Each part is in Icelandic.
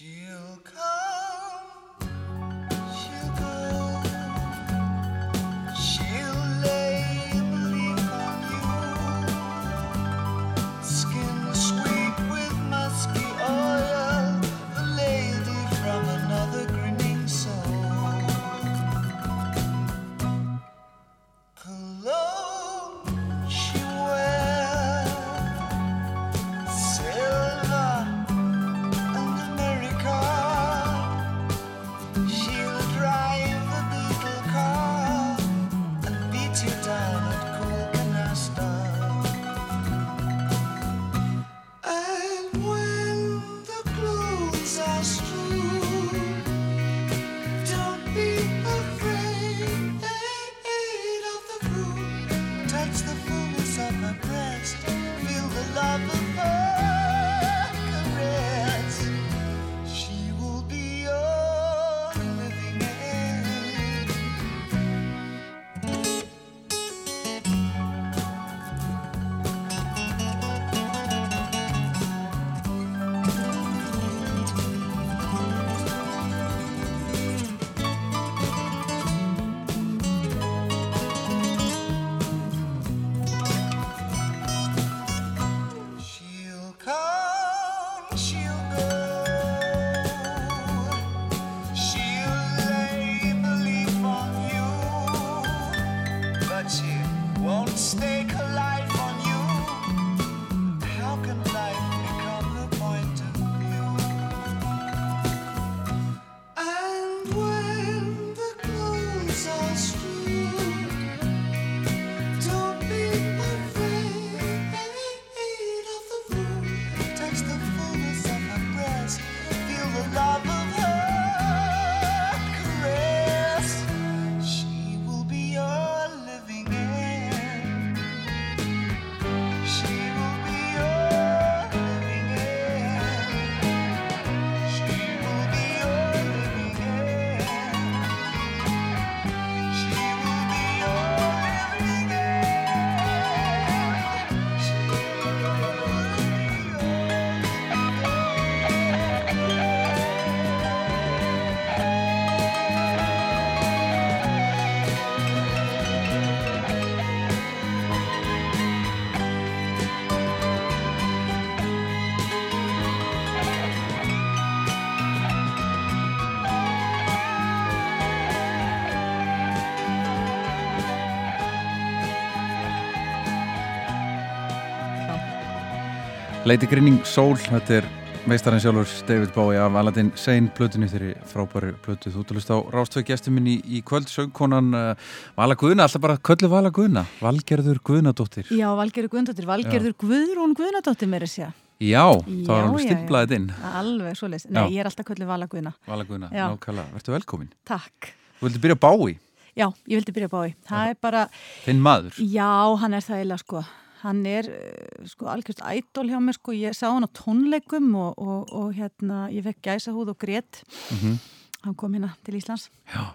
She'll come, Lady Grinning Soul, þetta er meistarinn sjálfur David Bowie af Aladdin Sane plötunni þeirri frábæri plötu þú talist á rástöðu gestur minni í, í kvöld sögkonan uh, Vala Guðna, alltaf bara köllu Vala Guðna, Valgerður Guðnadóttir Já, Valgerður Guðnadóttir, Valgerður Guðrún Guðnadóttir meira sér. Já, þá er hún já, stimplaðið inn Alveg svo leist. Nei, Já. ég er alltaf kvöldið Vala Guðna. Vala Guðna, nákvæmlega, verður velkomin Takk. Þú vildi byrja Bowie, Já, ég vildi byrja að bá í. Það er bara, þinn maður já, hann er það eiginlega sko. Hann er eh, sko algjörst ædol hjá mér sko. Ég sá hann á tónleikum og, og, og hérna, ég fekk gæsa húð og grét. Mhm. Hann kom hérna til Íslands. Já,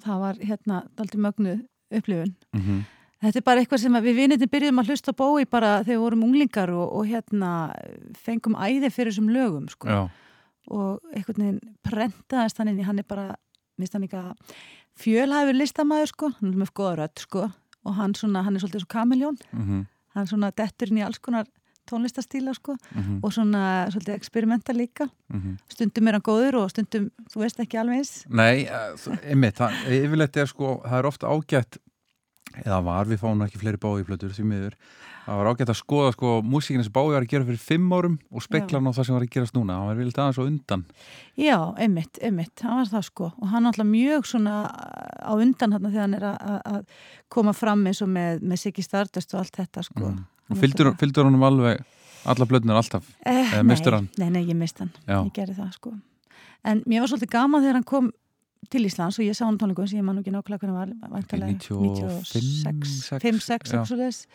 Það var hérna daldi mögnu upplifun. mhm Þetta er bara eitthvað sem við vinirni byrjum að hlusta bói bara þegar við vorum unglingar og, og hérna fengum æði fyrir þessum lögum sko. Já, og einhvern veginn prentaðist hann inn í, hann er bara, minnst hann ekki að fjölhæfur listamæður sko, hann er með góða rödd sko og hann, svona, hann er svolítið svo kamiljón, mhm, hann svona dettur inn í alls konar tónlistastíla sko mhm, og svona svolítið eksperimenta líka, mhm. Stundum er hann góður og stundum, þú veist ekki alveg eins. Nei, eh, einmitt, það, yfirleitt er sko, það er ofta ágætt eða var, við fáum ekki fleiri báíflötur því miður, það var ágætt að skoða sko músíkina sem báí var að gera fyrir fimm árum og spekla hann á það sem var að gerast núna hann var vilt aðeins og undan Já, einmitt, einmitt, hann var það sko og hann alltaf mjög svona á undan hann þegar hann er að- koma fram eins og með, með Siggi Stardust og allt þetta sko. mm. og fylgdur, fylgdur honum alveg alla blöðnur alltaf Eh, nei, hann? Nei, nei, ég mist hann, Já. ég gerði það sko En mér var svolítið gaman þegar hann kom til Íslands og ég sá hann tónleikum sem ég man ekki nákvæmlega hvernig hann var væntanlega 95, 5-6 já.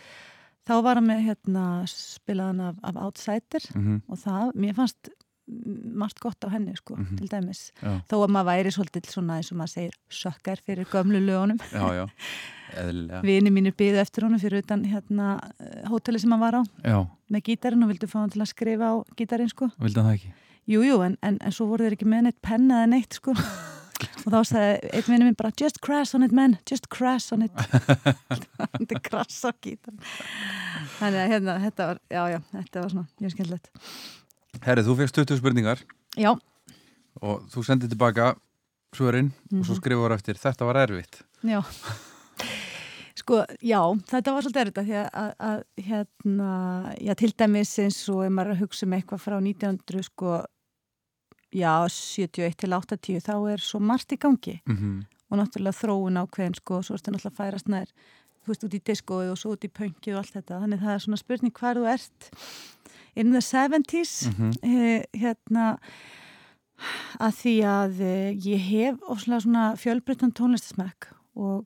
Þá var hann með hérna spilaðan af, af Outsider mm og það, mér fannst margt gott á henni sko, Mhm. til dæmis Já, þó að maður væri svolítið svona eins og maður segir sökkar fyrir gömlu lögunum já, já, eðlilega. vini mínir byðu eftir honum fyrir utan hérna eh, hóteli sem hann var á Já, með gítarinn og vildu fá hann til að skrifa á gítarinn sko vildi hann það ekki? Jú, jú, en, en, en svo voru þeir ekki með neitt penna eða neitt, sko. og þá sagði einn vinni minn bara, just crash on it, man, just crash on it. Þetta er crash á gítan. Þannig að hérna, þetta var, já, já, þetta var svona, mjög skemmtilegt. Herri, þú fegst 20 spurningar Já, og þú sendið tilbaka svörin og svo Mhm. skrifur eftir, þetta var erfitt. já. Sko, já, þetta var svolítið erfitt að því að, að, hérna, já, til dæmis eins og ef maður er að hugsa um eitthvað frá 1900, sko, já, 71 til 80, þá er svo margt í gangi. Mm og náttúrulega þróun ákveðin sko svo ertu náttúrulega að færast nær þú veist út í diskóið og svo út í pönkið og allt þetta þannig það er svona spurning hvar þú ert in the 70s -hmm. eh, hérna að því að eh, ég hef ofslega svona fjölbreyttan tónlistasmekk og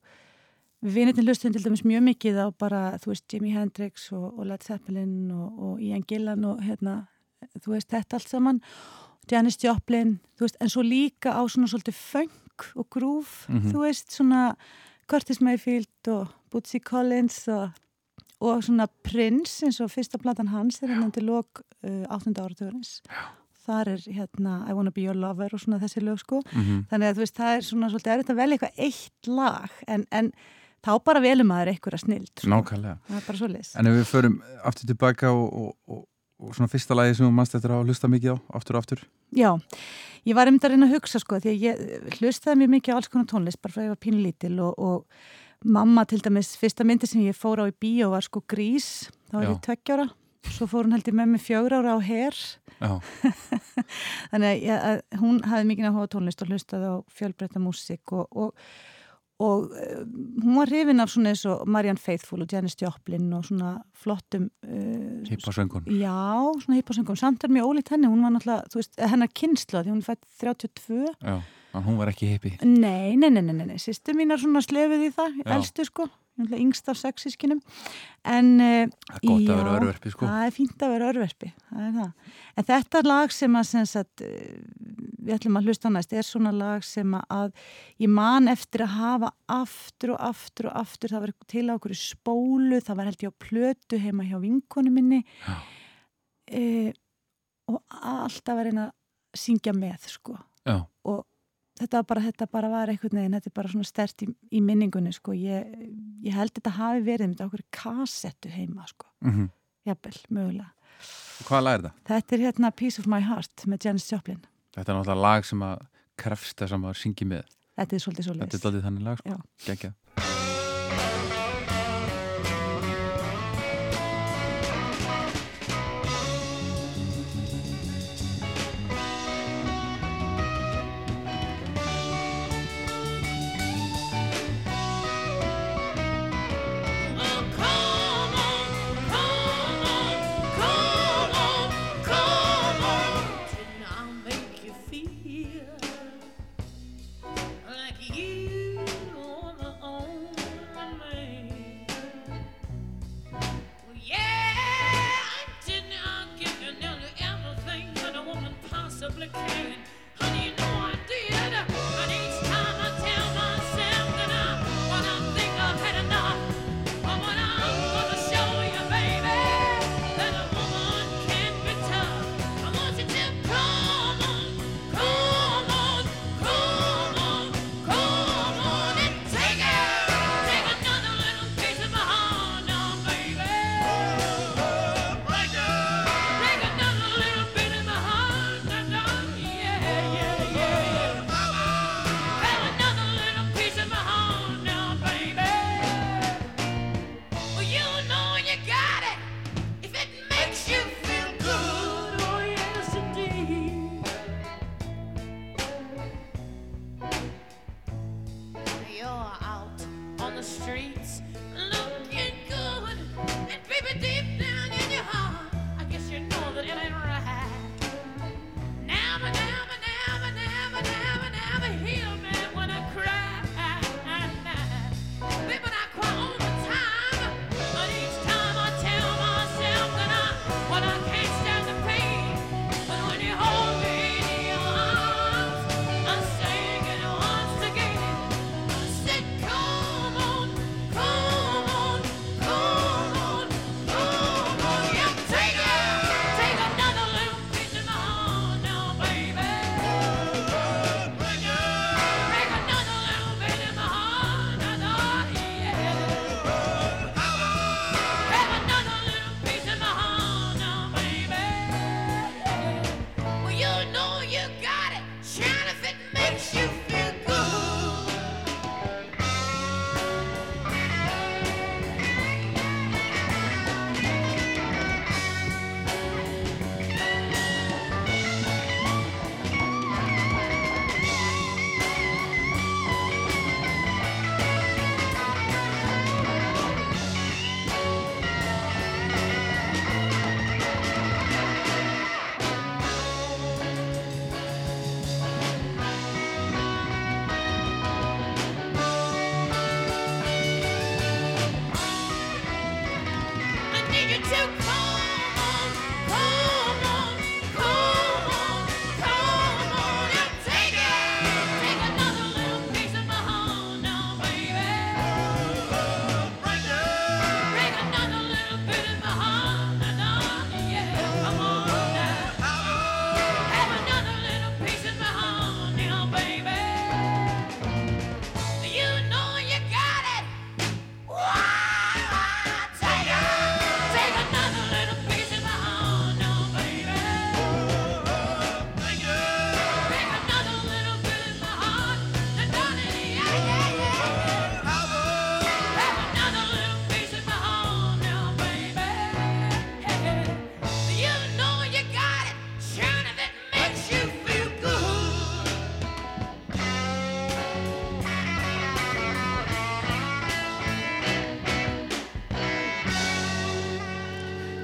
við vinitin hlustum til dæmis mjög mikið á bara, þú veist, Jimi Hendrix og, og Led Zeppelin og, og Ian Gillan og hérna, þú veist, þetta allt saman Janis Joplin, þú veist, en svo líka á svona svolítið funk og grúf, Mhm. þú veist, svona Curtis Mayfield og Bootsy Collins og, og svona Prince eins og fyrsta platan hans er hérna til lok uh, 8. áratugurins. Þar er hérna I Wanna Be Your Lover og svona þessi lög sko. Mhm. Þannig að þú veist, það er svona svolítið erfitt að velja eitthvað eitt lag en, en þá bara velum snild. Sko. Nákvæmlega. Það er bara svo leys. En ef við förum aftur tilbaka og, og, og, og svona fyrsta lagi sem þú mannst eftir að hlusta mikið á, aftur og aftur. Já, ég var einmitt að reyna að hugsa sko því að ég hlustaði mjög mikið á alls konar tónlist bara frá að ég var pínlítil og, og mamma til dæmis, fyrsta myndi sem ég fór á í bíó var sko Grís, þá var ég tveggjára svo fór hún held ég með mig fjögur ára á her. Já, þannig að, að hún hafði mikið áhuga á tónlist og hlustaði á fjölbreytta músík og, og, og uh, hún var hrifin af svona eins og Marianne Faithfull og Janis Joplin og svona flottum uh, hippa söngun. Já, svona hippasöngum, samt er mjög ólíkt henni, hún var náttúrulega, þú veist, hennar kynsla því hún fætt 32 Já, hún var ekki hippi. Nei, nei, nei, nei, nei, sýstu mín er svona slefið í það, Já. elstu sko, yngst af sexískinum, en uh, Það er gott Já. að vera örverfi, sko. það er fínt að vera örverfi, það er það. En þetta lag sem að, sem sagt, eh, við ætlum að hlusta næst, er svona lag sem að ég man eftir að hafa aftur og aftur og aftur, það var til á okkur spólu, það var held ég á plötu heima hjá vinkonu minni uh, og alltaf að reyna að syngja með, sko Já, þetta bara, þetta bara var einhvern veginn, þetta er bara svona stert í, í minningunni sko, ég, ég held þetta hafi verið með okkur kassettu heima sko, mm jafnvel, mögulega. Hvað lag er það? Þetta er hérna Piece of My Heart með Janis Joplin. Þetta er náttúrulega lag sem að krefst þess að maður syngi með. Þetta er svolítið svo Þetta er daldið þannig lag, sko. Já.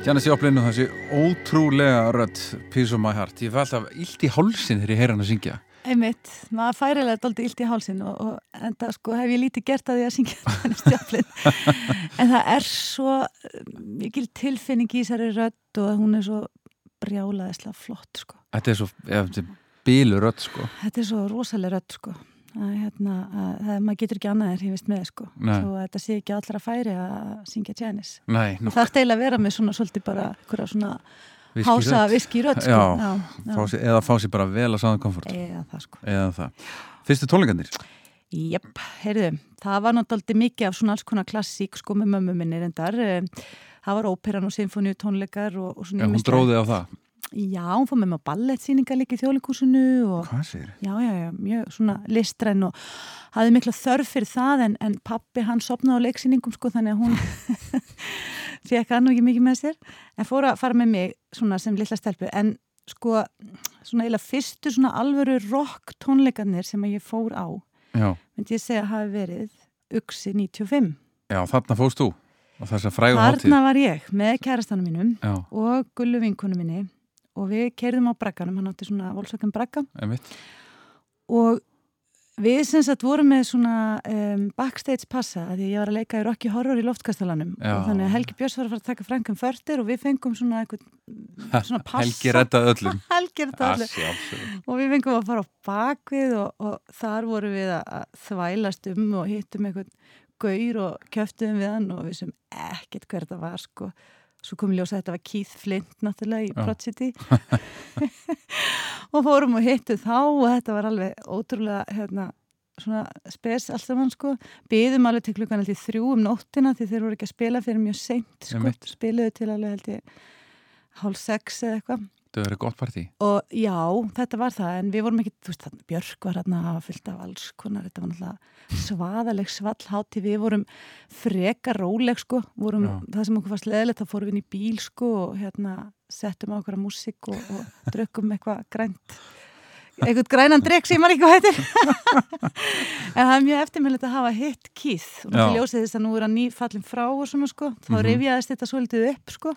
Janis Joplin og þessi ótrúlega rödd Piece of my heart. Ég fæ alltaf illt í hálsin þegar ég heyr hann að syngja. Einmitt, maður færilega doldi illt í hálsin og, og enda sko hef ég lítið gert að því að syngja þenni stjáflin en það er svo eh, mikil tilfinning í þessari rödd og hún er svo brjálaðislega flott sko. Þetta er svo, ef þetta er bílu rödd sko. Þetta er svo rosalega rödd sko. Að, hérna, að, að maður getur ekki annað en hrifist með sko. Að þetta sé ekki allra færi að syngja. Nei, nú, Það er steila að vera með svona svolítið bara einhverja svona viski hása rödd. viski rödd sko. Eða fá sér bara vel að sáðan komfort. Eða það sko. Eða það. Fyrstu tónleikandir? Jep, heyrðu, það var náttúrulega mikið af svona alls konar klassík sko með mömmu minni reyndar. Eh, Það var óperan og symfóníu tónleikar og, og svona Já, hún dróði á það. Já, hún fór með mig á ballettsýningar líka í þjóðleikúsinu og Hvað sér? já, já, já, mjög svona listræn og hafði mikla þörf fyrir það en, en pappi hann sopnaði á leiksýningum sko þannig að hún fekk hann nú ekki mikið með sér en fór að fara með mig svona sem litla stelpu en sko svona eiginlega fyrstu svona alvöru rock tónleikarnir sem að ég fór á Já, myndi ég segja að hafi verið Uxi 95. já, þarna fóst þú og þess að frægu hátíð. Þarna var ég með kærastanum mínum Já, og gullu vinkonu minni og við keirðum á bragganum, hann átti svona volsökkum bragga og við sem sagt vorum með svona um, backstage passa að ég var að leika í Rocky Horror í loftkastalanum Já. og þannig að Helgi Björns var að fara að taka Frankum Förtir og við fengum svona eitthvað svona passa Helgi reddað öllum. Helgi Það öllum sjálfsögðu. og við fengum að fara á bakvið og, og þar vorum við að þvælast um og hittum einhvern gaur og kjöftum við hann og við sem ekkert hver þetta var sko svo kom í ljós að þetta var Keith Flint náttúrulega í Já. Prodigy og fórum og hittum þá og þetta var alveg ótrúlega hérna svona spes allt saman sko. Byðum alveg til klukkan ég þrjú um nóttina því þeir voru ekki að spila fyrir mjög seint sko, spiluðu til alveg held ég hálf sex eða eitthvað Það verið gott partí. og já, þetta var það en við vorum ekki, þú veist, Björk var hérna að fyllt af alls konar, þetta var náttúrulega svaðaleg svallhátti, við vorum freka róleg sko, vorum Já. það sem okkur var sleðilegt, þá fórum við inn í bíl sko og hérna settum á okkur að músík og, og drukkum eitthvað grænt eitthvað grænan drikk sem maður ekki heitir en það er mjög eftirmjöld að hafa hitt kýð og náttúrulega ljósið þess að nú er hann nýfallin frá og svona sko, þá Mhm. rifjaðist þetta svolítið upp sko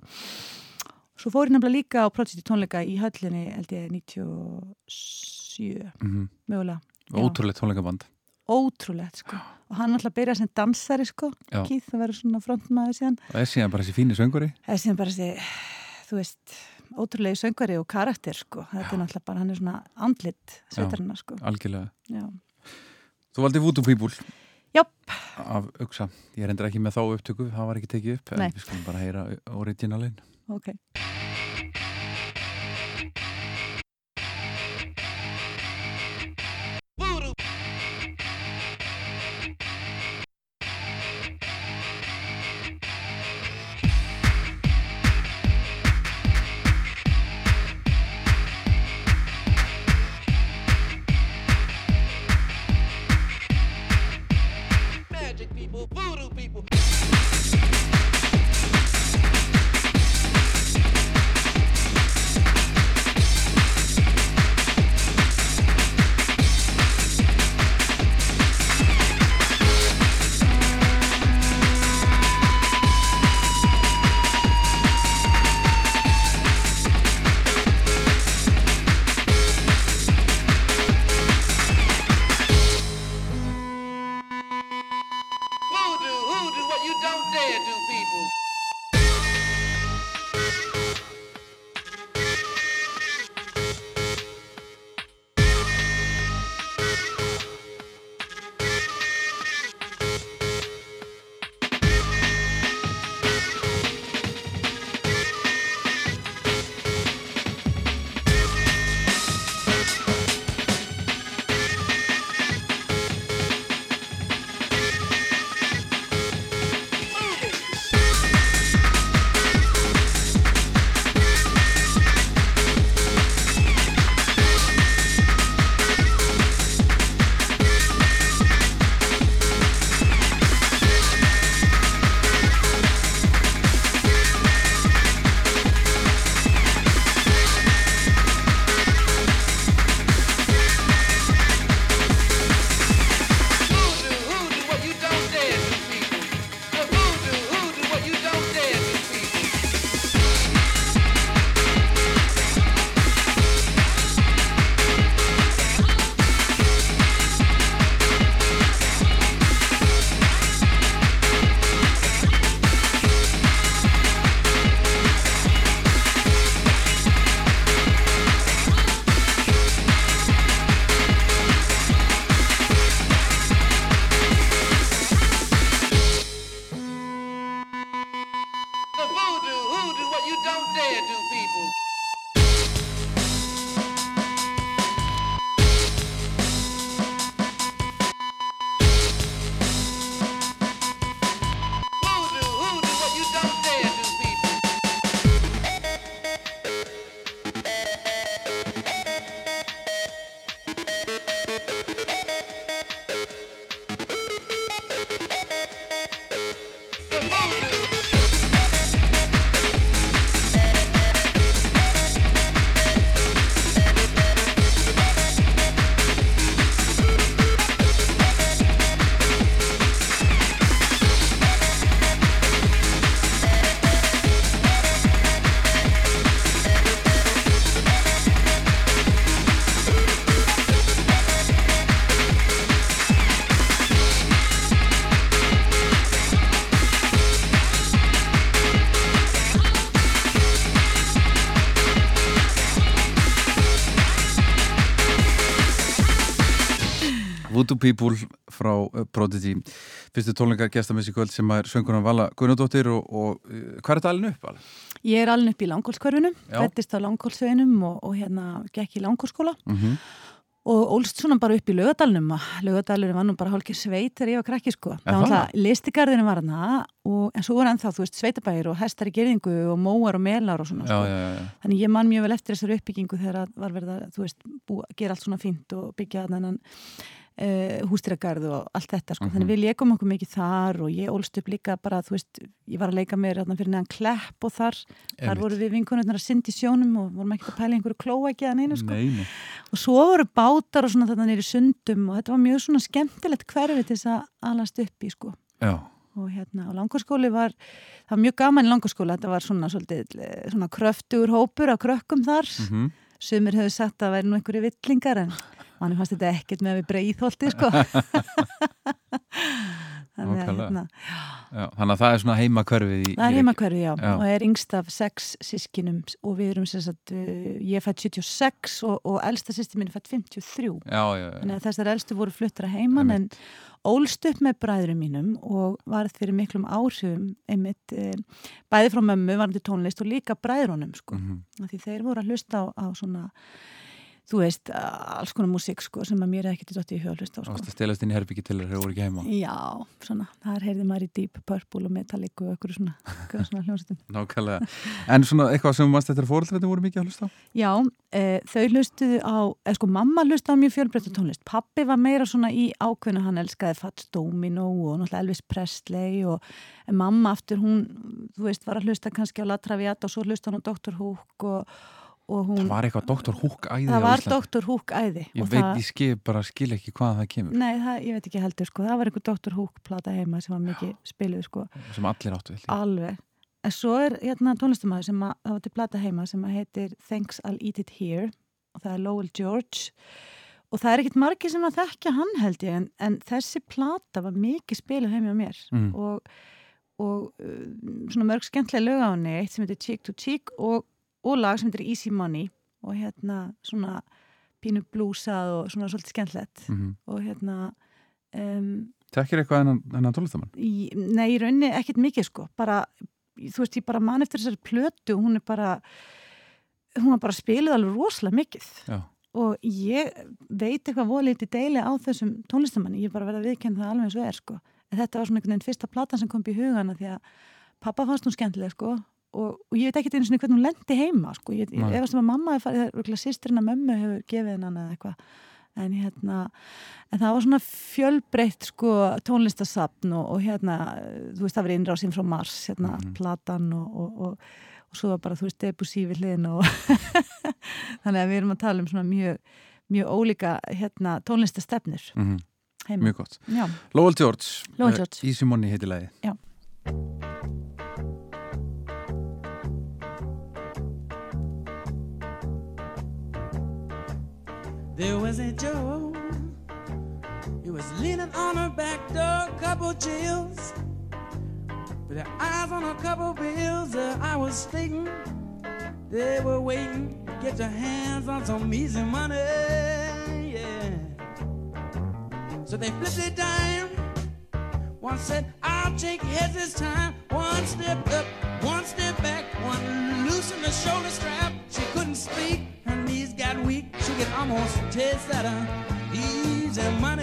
Svo fór ég nefnilega líka á Prodigy tónleika í höllinni, held ég, 97, Mm mögulega. Já. Ótrúlega tónleikaband. Ótrúlegt, sko. Og hann alltaf byrjaði sem dansari, sko. Já. Keith, það verður svona frontmaður síðan. Það er síðan bara þessi fíni sönguri. Það er síðan bara þessi, þú veist, ótrúlegi söngvari og karakter, sko. Þetta er náttúrulega bara, hann er svona andlit sveitarinnar, sko. Algjörlega. Já. Þú valdi Voodoo People Jáp, af Uxa. Ég er endur ekki með þá upptöku, það var ekki tekið upp. En People frá uh, Prodigy fyrstu tónleika gestamessi kvöld sem er sönguna Vala Gunnardóttir og, og uh, hvað er þetta alveg upp? Vala? Ég er alveg upp í langkólskörfunum, Já. fættist á langkólsveginum og, og hérna gekk í langkólskóla Mm og ólst svona bara upp í lögadalunum lögadalunum var nú bara hálfgeir sveit þegar ég var krakki sko. Það var það? alltaf listigarðinu var hana og, en svo voru ennþá, þú veist, sveitabæir og hestar í gerðingu og móar og melar og svona Já, sko. já, já, já. þannig ég man mjög vel eftir þessari uppbyggingu þegar var verið að, þú veist, búa, gera allt svona fínt og byggja þennan uh, hústýragarð og allt þetta sko. Mhm. þannig við leikum okkur mikið þar og ég ólst upp líka bara, þú veist, ég var að leika mér fyrir neðan klepp og þar þar Einmitt. voru við vinkunarnar að syndi sjónum og vorum ekkert að pæla einhverju klóækja að neina sko. Nei, og svo voru bátar og svona þarna nýri sundum og þetta var mjög svona skemmtilegt hverfi til þess að alast upp í sko Já, og hérna, og langarskóli var það var mjög gaman í langarskóli, þetta var svona eh, svona kröftugur hópur af krökkum þar, mhm sumir hefur sagt að væri nú einhverju villingar en manni fannst þetta ekkert með að við breiðholti sko. Þannig að hérna. Já, þannig að það er svona heima hverfið í það er í heima hverfi, já, Já. og er yngst af sex sískinum og við erum sem sagt uh, ég fætt 76 og, og elsta mín er fætt 53 Já, þannig að þessar elstu voru fluttar að heiman en ólst upp með bræðurum mínum og varð fyrir miklum áhrifum einmitt, e, bæði frá mömmu varandi tónlist og líka bræðurunum sko. Mm. því þeir voru að hlusta á, á svona þú veist, alls konar músík sko, sem að mér er ekkert dótt í hjólust á sko. Ást að stelast inn í herbyggi til þér þú voru ekki heima Já, svona, þar heyrði maður í Deep Purple og Metallic og okkur svona, svona hljómsveitum Nákvæmlega En svona eitthvað sem mannst þetta fóröldrætti voru mikið að hlusta á? Já, e, þau hlustuðu á, eða sko mamma hlustuðu á mjög fjölbreytta tónlist. Pappi var meira svona í ákveðinu, hann elskaði Fats Domino og náttúrulega Elvis Presley og mamma aftur hún, þú veist, var að hlusta kannski á La Traviata og svo hlusta hann á Dr. Hook og hún, Það var eitthvað Dr. Hook æði það á var. Dr. Hook æði. Ég veit, það, ég skil bara skil ekki hvaðan það kemur Nei, það, ég veit ekki heldur sko, það var einhver Dr. Hook plata heima sem var mikið spiluð sko, sem allir áttu vel alveg. En svo er hérna tónlistamæður sem að, það var til plata heima sem að heitir Thanks I'll Eat It Here og það er Lowell George og það er ekkit margir sem að þekkja hann held ég en, en þessi plata var mikið spiluð heim hjá mér Mm. og, og uh, svona mörg skemmtilega lög á henni, eitt sem heitir Cheek to Cheek og, og lag sem heitir Easy Money og hérna svona pínu blúsað og svona svolítið skemmtilegt. Mhm. og hérna um, Tekkir eitthvað hennan, hennan tónlistamann? í, nei, í rauninni ekkert mikið sko. Bara, þú veist, ég bara man eftir þessari plötu og hún er bara hún var bara spiluð alveg rosalega mikið. Já, og ég veit eitthvað volið til deili á þessum tónlistamanni, ég er bara verið að viðkynna það alveg eins og er sko, en þetta var svona einhvern veginn fyrsta platan sem kom upp í hugana því að pappa fannst hún skemmtileg sko og, og ég veit ekki einu svona hvernig hún lendi heima sko, ég, ég efast um að mamma sýstrina mömmu hefur gefið hennan eða eitthvað en hérna, en það var svona fjölbreytt sko tónlistasapn og, og hérna, þú veist það var innrásinn frá Mars, hérna, Mhm. platan og, og, og, og svo var bara, þú veist, Debussy við hliðin og þannig að við erum að tala um svona mjög, mjög ólíka hérna tónlistastefnir mhm, heima. mjög gott Lowell George. Easy Money heiti lagi Já. There was a Joe. He was leaning on her back door, couple chills. With her eyes on a couple bills, uh, I was thinking they were waiting. Get your hands on some easy money, yeah. So they flipped it down. One said, I'll take heads this time. One step up, one step back, one loosened the shoulder strap. She couldn't speak, her knees got weak. She could almost taste that uh, easy money.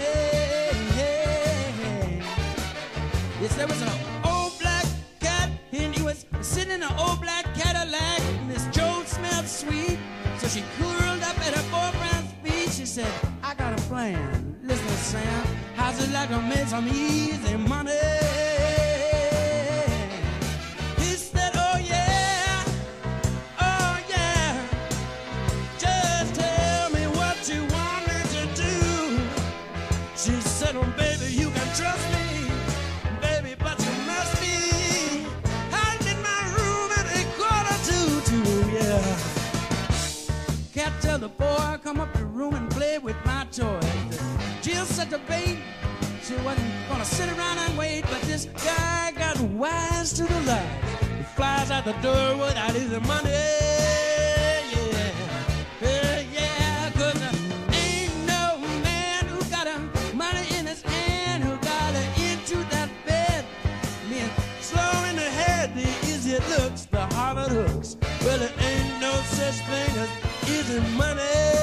Yes, there was an old black cat, and he was sitting in an old black Cadillac. This Joe smelled sweet, so she curled up at her boyfriend's feet. She said, I got a plan. Listen, Sam, how's just like to make some easy money? He said, Oh yeah, oh yeah. Just tell me what you want me to do. She said, Oh baby, you can trust me, baby, but you must be. hiding in my room at a quarter to two, yeah. Can't tell the boy, come up the room and play with my toys feel such a babe, She wasn't gonna sit around and wait, but this guy got wise to the lie. He flies out the door without his money. Yeah, uh, there ain't no man who got money in his hand who got her into that bed. Slow in the head, the looks, the harder it. Well, there ain't no such thing as easy money.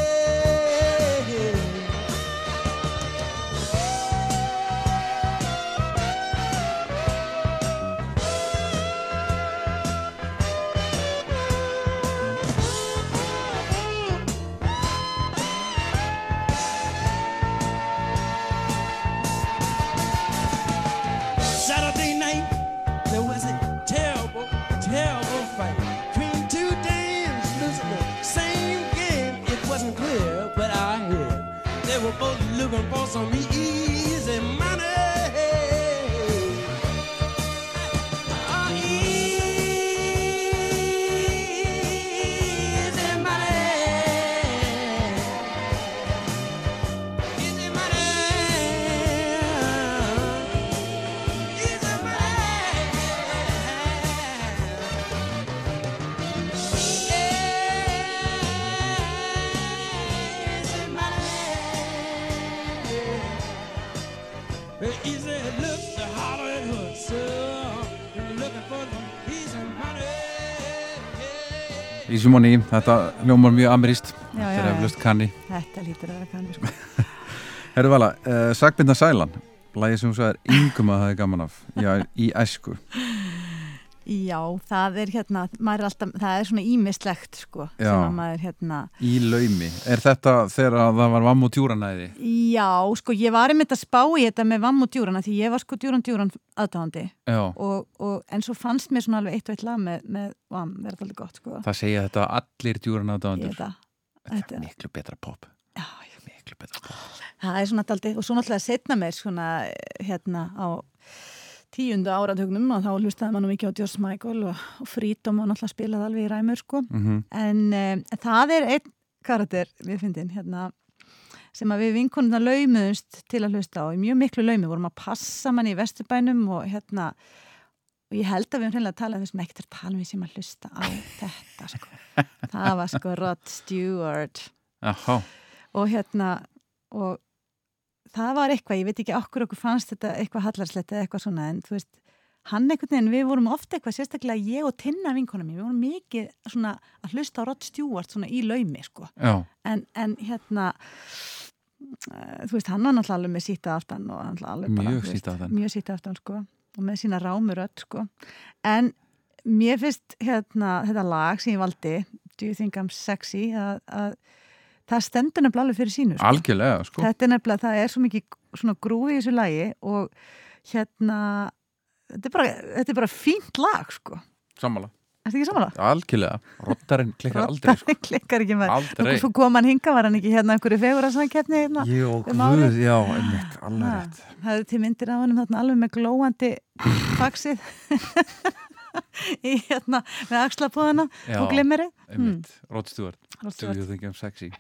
Looking for some easy Money, þetta ljómar mjög ameríst Þetta er eflust kanni. Þetta lítur að vera kanni sko. Herru Vala, uh, Sagbinda Sælan Lægi sem þú sagðir yngum að það er gaman af. Já, í æsku Já, það er hérna er alltaf, það er svona ímislegt sko, maður hérna Í laumi. Er þetta þegar að það var vamm og tjúranæði? Já, sko, ég var einmitt að spá í þetta með vamm og djúrana því ég var sko djúran djúran aðdáðandi Já, og, og en svo fannst mér svona alveg eitt og eitt lag með, með vamm, verður alveg gott sko. Það segja þetta allir veit það, Þetta þetta- er miklu betra pop. Já. Miklu betra pop. Það er svona daldi og svo náttúrulega setna mér svona hérna á tíundu áratögnum og þá hlustaði maður mikið á George Michael og, og Freedom og náttúrulega spilaði alveg í ræmur sko. Mm en um, það er einn karakter við fyndin hérna sem að við vinkonuna laumuðumst til að hlusta á. Í mjög miklu laumi, vorum að passa manni í vesturbænum og hérna og ég held að við höfum hreinlega að tala um þessum ekkert að tala um því sem að hlusta á þetta sko. það var sko Rod Stewart. Jaha, og hérna og það var eitthvað, ég veit ekki okkur okkur fannst þetta eitthvað hallarslegt eða eitthvað svona en þú veist, hann einhvern veginn, við vorum ofta eitthvað sérstaklega ég og Tinna vinkona mér, við vorum mikið svona að hlusta á Rod Stewart svona í laumi sko, en, en hérna uh, þú veist, hann var náttúrulega alveg með síta aftan og hann náttúrulega alveg bara, Mjög síta aftan. mjög síta aftan sko og með sína rámur öll sko. En mér finnst hérna þetta lag sem ég valdi Do you think I'm sexy að, að það stendur nefnilega alveg fyrir sínu sko. algjörlega sko. Þetta er nefnilega, það er svo mikið svona grúfi í þessu lagi og hérna þetta er bara, þetta er bara fínt lag sko. Sammála, Ertu ekki samanlega? algjörlega. Rottarinn klikkar aldrei sko. klikkar ekki með. Aldrei. Svo kom hann hinga, var hann ekki hérna einhverju fegur að samkeppni hérna Jó, um guð, já, einmitt, alveg rétt. hafði til myndir af honum þarna alveg með glóandi faxið? Í hérna með axlapóðana og glimmeri Einmitt, Rod Stewart Do you think I'm sexy?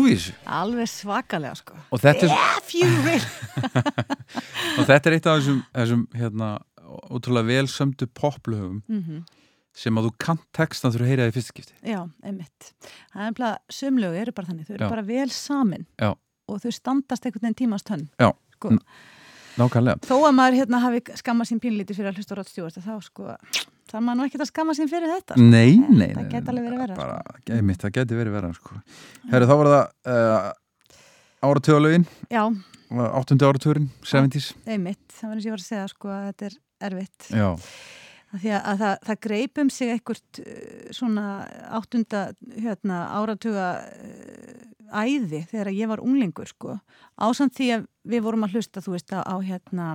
Í þessu alveg svakalega sko og þetta er, og þetta er eitt af þessum, þessum hérna, ótrúlega vel sömdu poplöfum mm sem að þú kant textan þurfa að heyra það í fyrsta skipti Já, einmitt. Það er bara, sumlögu eru bara þannig, þau eru Já. bara vel samin Já. og þau standast einhvern veginn tímans tönn. Já. Sko, Nákvæmlega þó að maður hérna hafi skammað sín pínlítið fyrir að hlusta á Rott Stjórn, þá sko, það maður nú ekkert að skamma sín fyrir þetta. Sko. Nei, nei, það nei, gæti nei, alveg verið verra, bara, einmitt, Það geti verið verða sko. Herru, þá var það uh, áratöðalögin Já, áttundi áratugurinn, 70s einmitt, það var eins og ég var að segja sko að þetta er erfitt. Já, að, að það, það greipum sig einhvert uh, svona áttunda hérna, áratuga æði þegar ég var unglingur sko. Ásamt því að við vorum að hlusta þú veist á hérna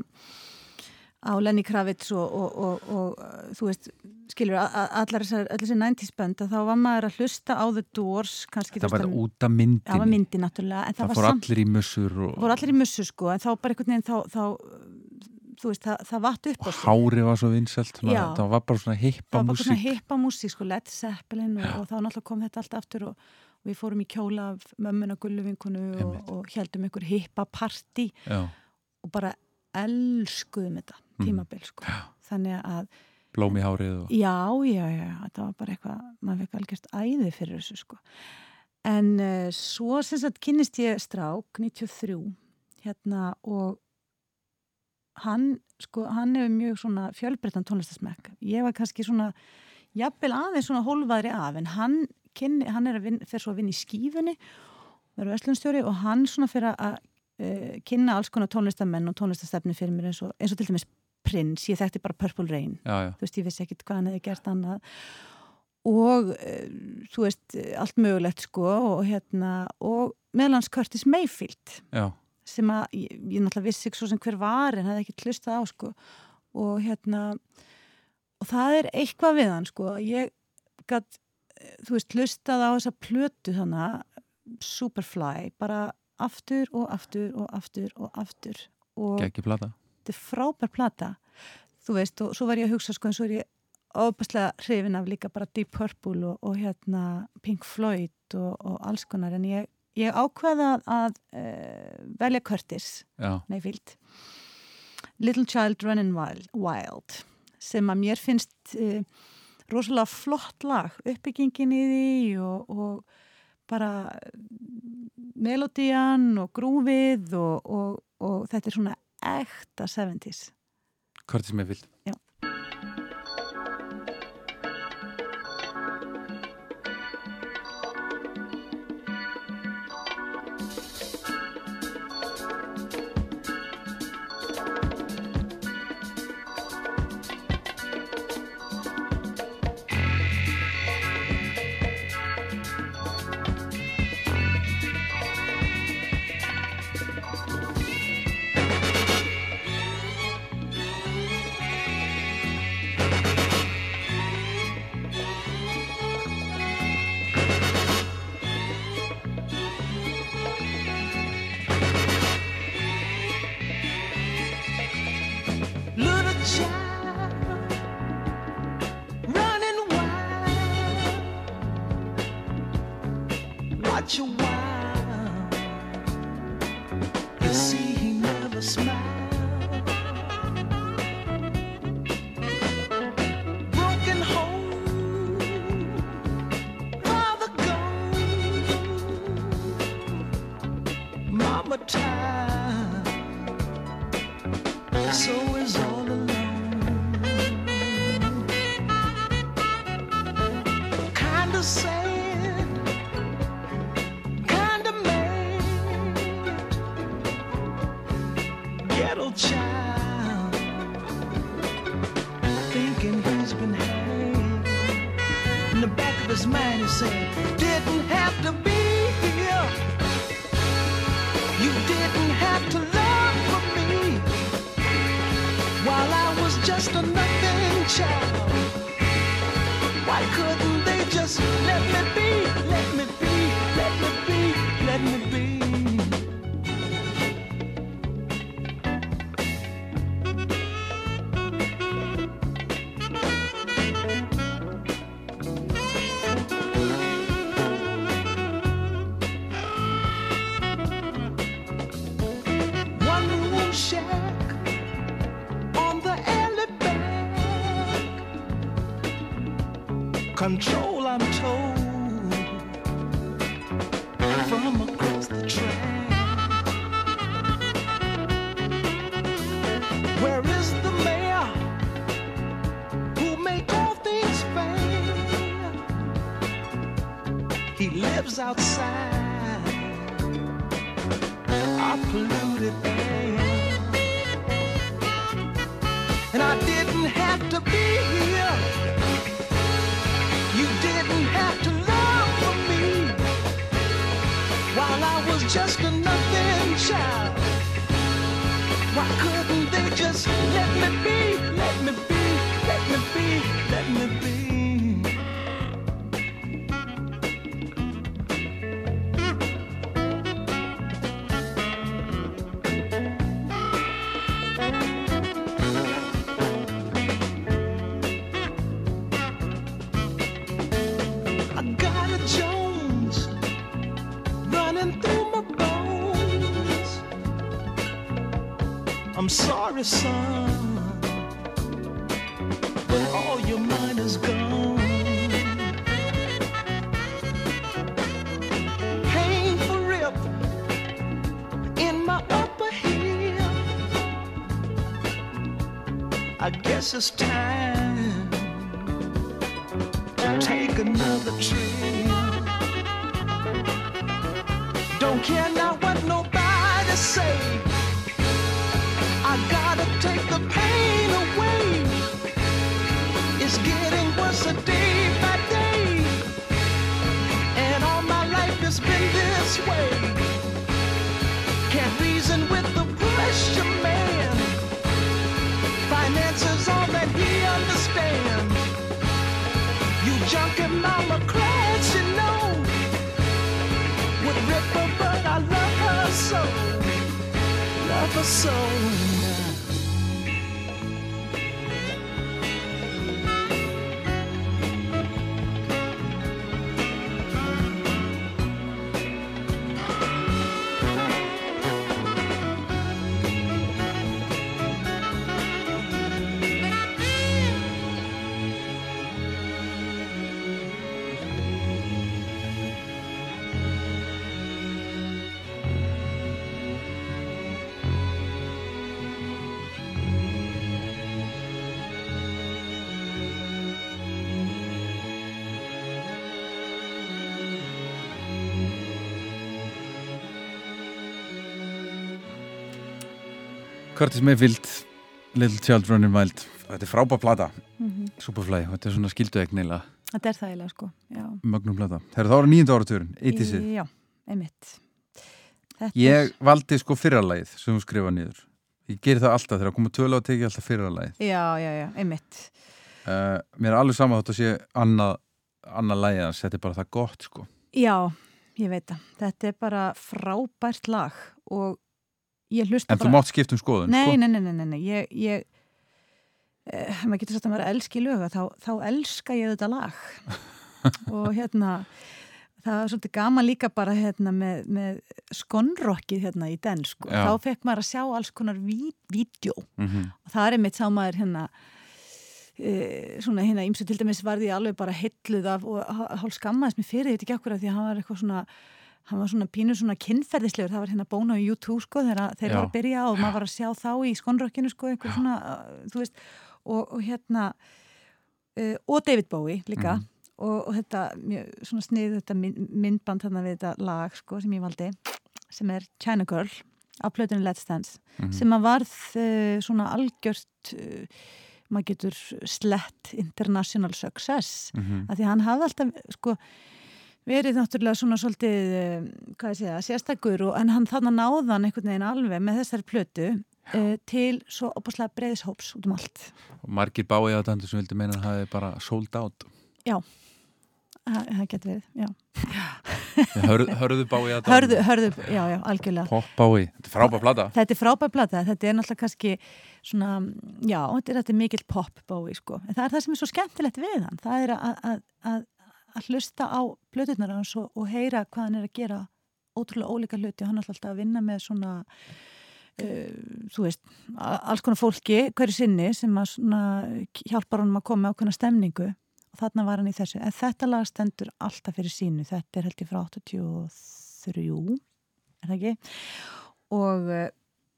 á Lenny Kravitz og, og, og, og uh, þú veist, skilur allar þessar 90s bönd að þá var maður að hlusta á The Doors kannski, það var út af það var myndinni myndi náttúrulega það, Það fór allir í mussur og, voru allir í mussu sko en þá bara einhvern veginn þá, þá þú veist, það, það vatt upp á sig. Hári var svo svona, Já. Það var bara svona það hippa var bara svona músík. hippa músík sko, Led Zeppelin og, og þá náttúrulega kom þetta allt aftur og, og við fórum í kjóla af mömmuna gulluvinkunu og, og heldum einhver hippa partí Já, og bara elskuðum þetta. Tímabil sko þannig að blóm í hárið og Já, já, já, þetta var bara eitthvað, maður fekk algjörst æði fyrir þessu sko. En uh, svo sem sagt kynnist ég strák 93 hérna og hann, sko, hann hefur mjög svona fjölbreyttan tónlistasmekk. Ég var kannski svona, jafnvel aðeins svona hólfaðri af, en hann, kynni, hann er að vin, fer svo að vinna í skífunni, verður vestlunstjóri og hann svona fyrir að uh, kynna alls konar tónlistamenn og tónlistastefni fyrir mér eins og, eins og til dæmis Prince, ég þekkti bara Purple Rain. Já, já, þú veist, ég vissi ekkit hvað hann hefði gert annað. Og uh, þú veist, allt mögulegt sko og hérna, og meðlans Curtis Mayfield já, sem að, ég, ég náttúrulega vissi ekki svo sem hver var en hefði ekki hlustað á sko. Og hérna og það er eitthvað við hann sko. Ég gætt, þú veist, hlustað á þessa plötu þannig Superfly, bara aftur og aftur og aftur og aftur. Og geggi plata þetta er frábær plata. Þú veist og svo var ég að hugsa sko en svo er ég ofbærslega hrifin af líka bara Deep Purple og, og hérna Pink Floyd og, og alls konar. En ég, ég ákveða að uh, velja Curtis Já, Mayfield. Little Child Running Wild, Wild sem að mér finnst uh, rosalega flott lag. Uppbyggingin í því og, og bara melodían og grúfið og, og, og þetta er svona ekta 70s Curtis Mayfield Já. To be Curtis Mayfield, Little Child Running Wild Þetta er frábær plata, Mhm. Superfly Þetta er svona skildu neila, Þetta er það eiginlega sko, já. mögnum plata Það eru þá ára nýjönda áratugurinn, 80-sið Já, einmitt. Þetta Ég valdi sko fyrralagið sem þú skrifa niður Ég geri það alltaf þegar koma tölu á teki alltaf fyrralagið er, já, já, já, einmitt. uh, Mér er alveg sama þótt að sé annað lagið hans, þetta er bara það gott sko Já, ég veit það. Þetta er bara frábært lag og ég hlusta En bara... þú mátt skipt um skoðun Nei, sko? nei, nei, nei, nei, ég, ég eh, maður getur sagt að maður elski löga, þá, þá elska ég þetta lag. Og hérna það var svolítið gaman líka bara hérna með, með skonrokkið hérna í den sko, þá fekk maður að sjá alls konar ví, vídjó. Mm og það er mitt sá maður hérna e, svona hérna ímsu til dæmis varði ég alveg bara hilluð af og hálf skammaðist mér fyrir þetta ekki akkur því að hann var eitthvað svona hann var svona pínur svona kynferðislegur það var hérna bóna á YouTube sko þegar þeir var að byrja og maður var að sjá þá í skonrokkinu sko einhver svona, uh, þú veist og, og hérna uh, og David Bowie líka Mhm. og, og þetta svona snið þetta mynd- myndband þarna við þetta lag sko sem ég valdi sem er China Girl á plötunni Let's Dance Mhm. sem að varð uh, svona algjört uh, maður getur slett international success -hmm. að því hann hafði alltaf sko verið náttúrulega svona svolítið uh, hvað ég segja, sérstakur og, en hann þannig náðan einhvern veginn alveg með þessari plötu uh, til svo opaslega breiðishóps út um allt. Og margir báið á þetta sem vildi meina að það hefði bara sold out. Það, það getur verið, já. Hörð, Hörðu báið á þetta hörðu, hörðu, já, já, algjörlega. Pop báið, þetta er frábær plata. Þetta er frábær plata, þetta er náttúrulega kannski svona, já, þetta er, þetta er mikill pop bói, sko, en það er það sem er svo skemmtilegt við hann, það er að, að, að, að hlusta á blöðunar hans og, og heyra hvað hann er að gera ótrúlega ólíka hluti og hann er alltaf að vinna með svona uh, þú veist, alls konar fólki hverju sinni sem að svona hjálpar honum að koma með ákveðna stemningu. Og þarna var hann í þessu. En þetta lag stendur alltaf fyrir sínu. Þetta er held ég frá 83 er það ekki? Og eh,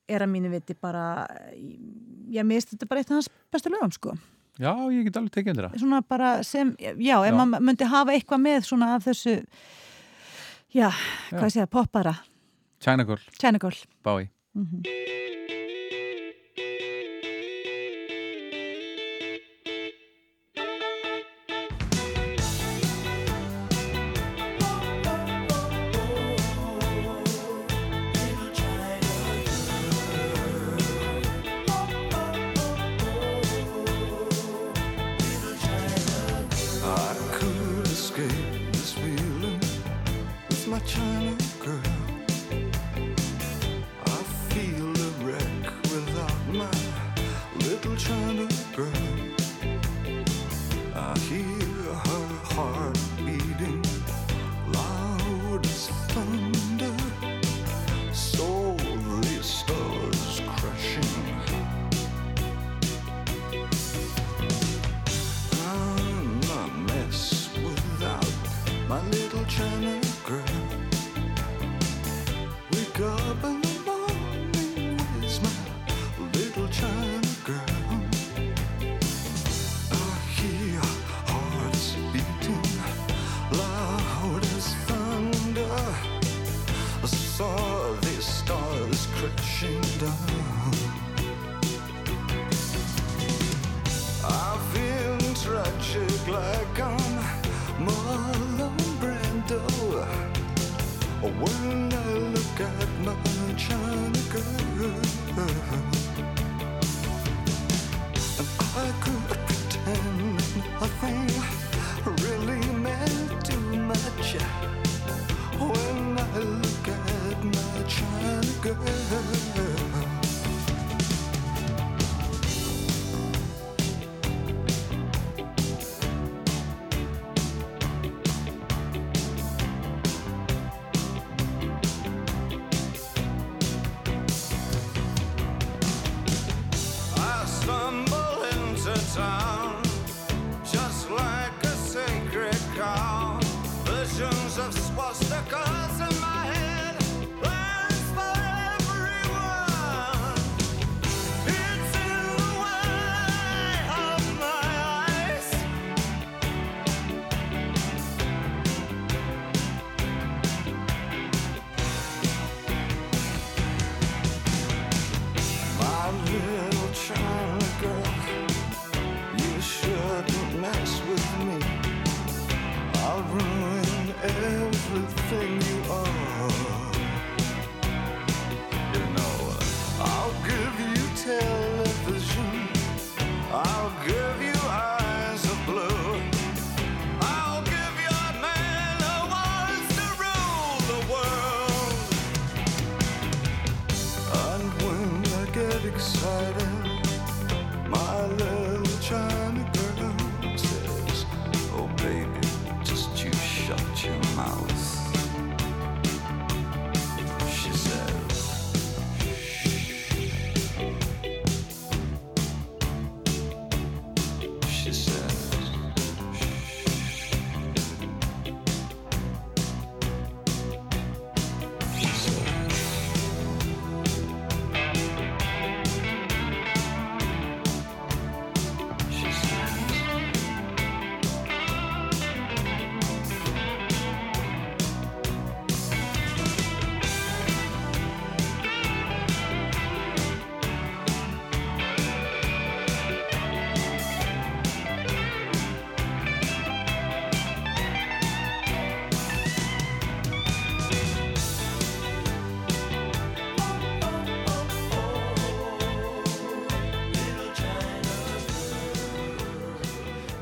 er að mínu viti bara ég mist þetta bara eitt af hans bestu lögum sko Já, ég get alveg tekið undir það. svona bara sem, já, ef maður myndi hafa eitthvað með svona af þessu já, hvað Já. sé það, poppara China Girl, China Girl Bowie. I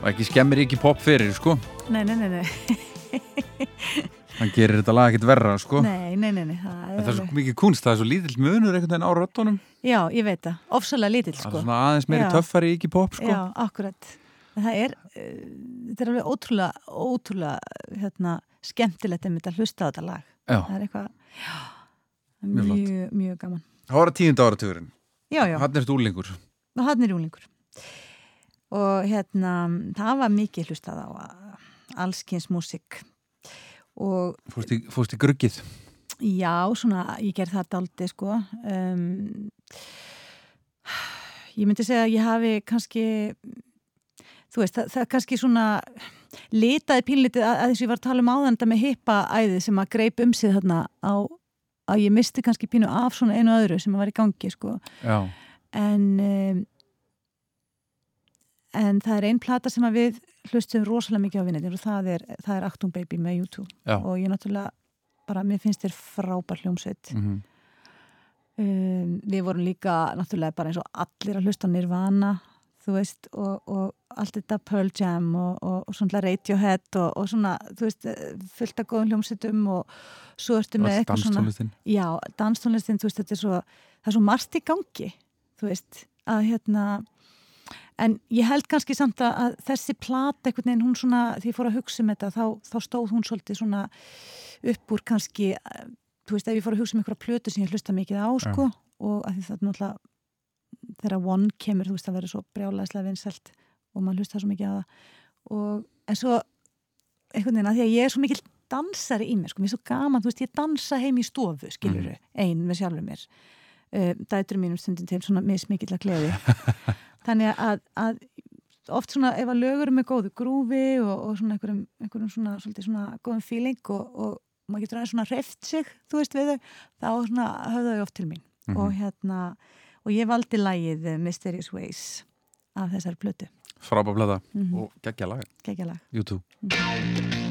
Og ekki skemmir ekki pop fyrir, sko. nei, nei, nei, nei, Hann gerir þetta lag ekkert verra, sko. nei, nei, nei, nei það En er það er svo mikið kunst, það er svo lítill munur einhvern veginn á röttunum. já, ég veit það ofsalega lítill Það er sko svona aðeins meiri Já. töffari ekki pop, sko. Já, akkurat. En það er, uh, þetta er alveg ótrúlega, ótrúlega hérna, skemmtilegt einmitt að hlusta á þetta lag. Já. Það er eitthvað, já, það er Mjög flott. mjög, mjög gaman. Það var að tíunda áratugurinn. Já, já, Hann er stúlingur. og hann er júlingur. Og hérna það var mikið hlustað á allskins músik og Fórst í, gruggið? Já, svona, ég ger það daldi sko. Um, ég myndi segja að ég hafi kannski þú veist, það, það kannski svona litaði pínlítið að, að þess að ég var að tala um áðan þetta með hippa æði sem að greip um sig þarna á að ég misti kannski pínu af svona einu öðru sem að var í gangi sko. Já, en um, en það er einn plata sem við hlustum rosalega mikið á vinnetir og það er, það er Actum Baby með YouTube já. Og ég náttúrulega bara, mér finnst þér frábær hljómsveit. Mm um, við vorum líka náttúrulega bara eins og allir að hlusta Nirvana þú veist og, og allt þetta Pearl Jam og, og, og svona Radiohead og, og svona, þú veist, fullt af góðum hljómsveitum og svo ertu með eitthvað svona já, danstónlistin, þú veist, þetta er svo það er svo margt í gangi, þú veist að hérna en ég held kannski samt að, þessi plata einhvern veginn, hún svona, því ég fór að hugsa um þetta þá, þá stóð hún svolítið svona upp úr kannski eh, þú veist, ef ég fór að hugsa um einhverja plötu sem ég hlusta mikið á, sko, og að því það er náttúrulega þegar One kemur, þú veist, það verður svo brjálæðislega vinsælt og maður hlusta svo mikið á það. Og en svo einhvern veginn að því að ég er svo mikil dansari í mér, sko, mér er svo gaman, þú veist, ég dansa heim í stofu, skiluru, ein með sjálfur mér. Uh, dættur mínum stundin til svona mismikill að gleði þannig að, að oft svona ef að lögur með góðu grúfi og, og svona einhverjum, einhverjum svona, svona góðum feeling og, og maður getur aðeins svona reft sig, þú veist við þau þá svona höfðu þau oft til mín. Og hérna, og ég valdi lagið eh, Mysterious Ways af þessari plötu, Frábær plata. Mhm. og geggja lag. Geggja lag. YouTube Johnny,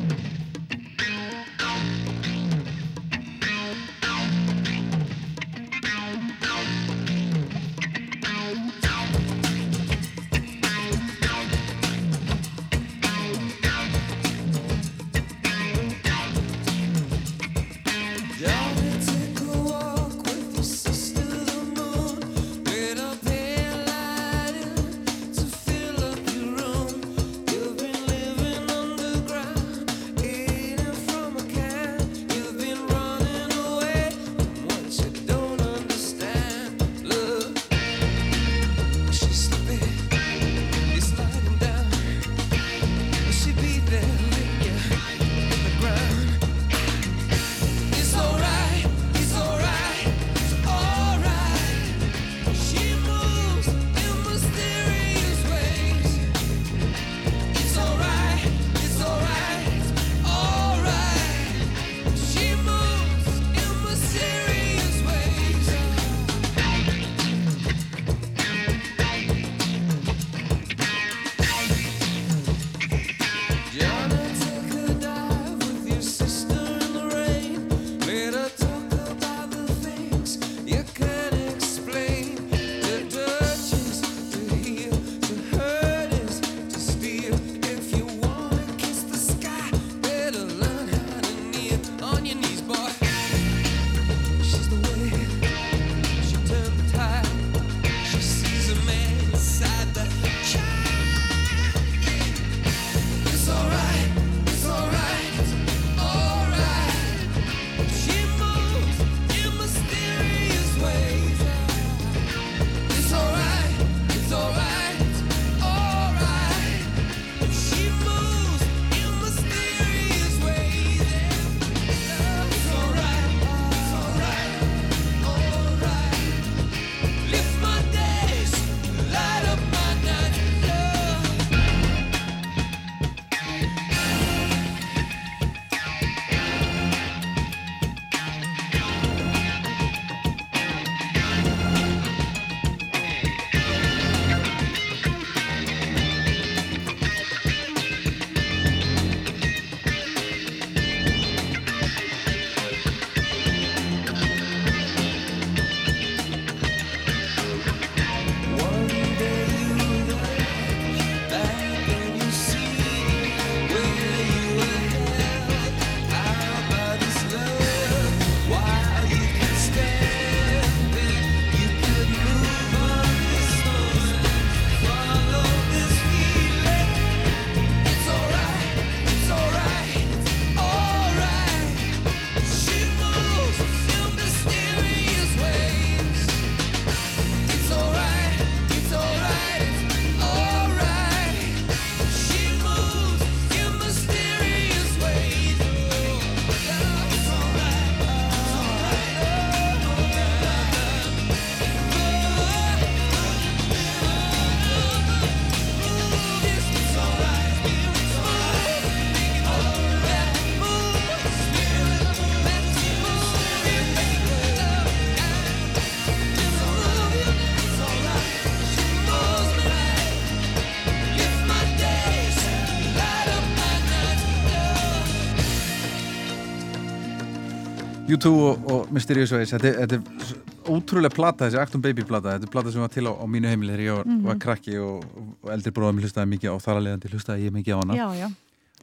U2 og, og Mysterious Ways. Þetta, þetta er ótrúlega plata þessi Acton Baby plata, þetta er plata sem var til á, á mínu heimili þegar ég var, Mhm. var krakki og, og eldri bróðum hlustaði mikið og þar að leiðandi hlustaði ég mikið á hana. Já, já,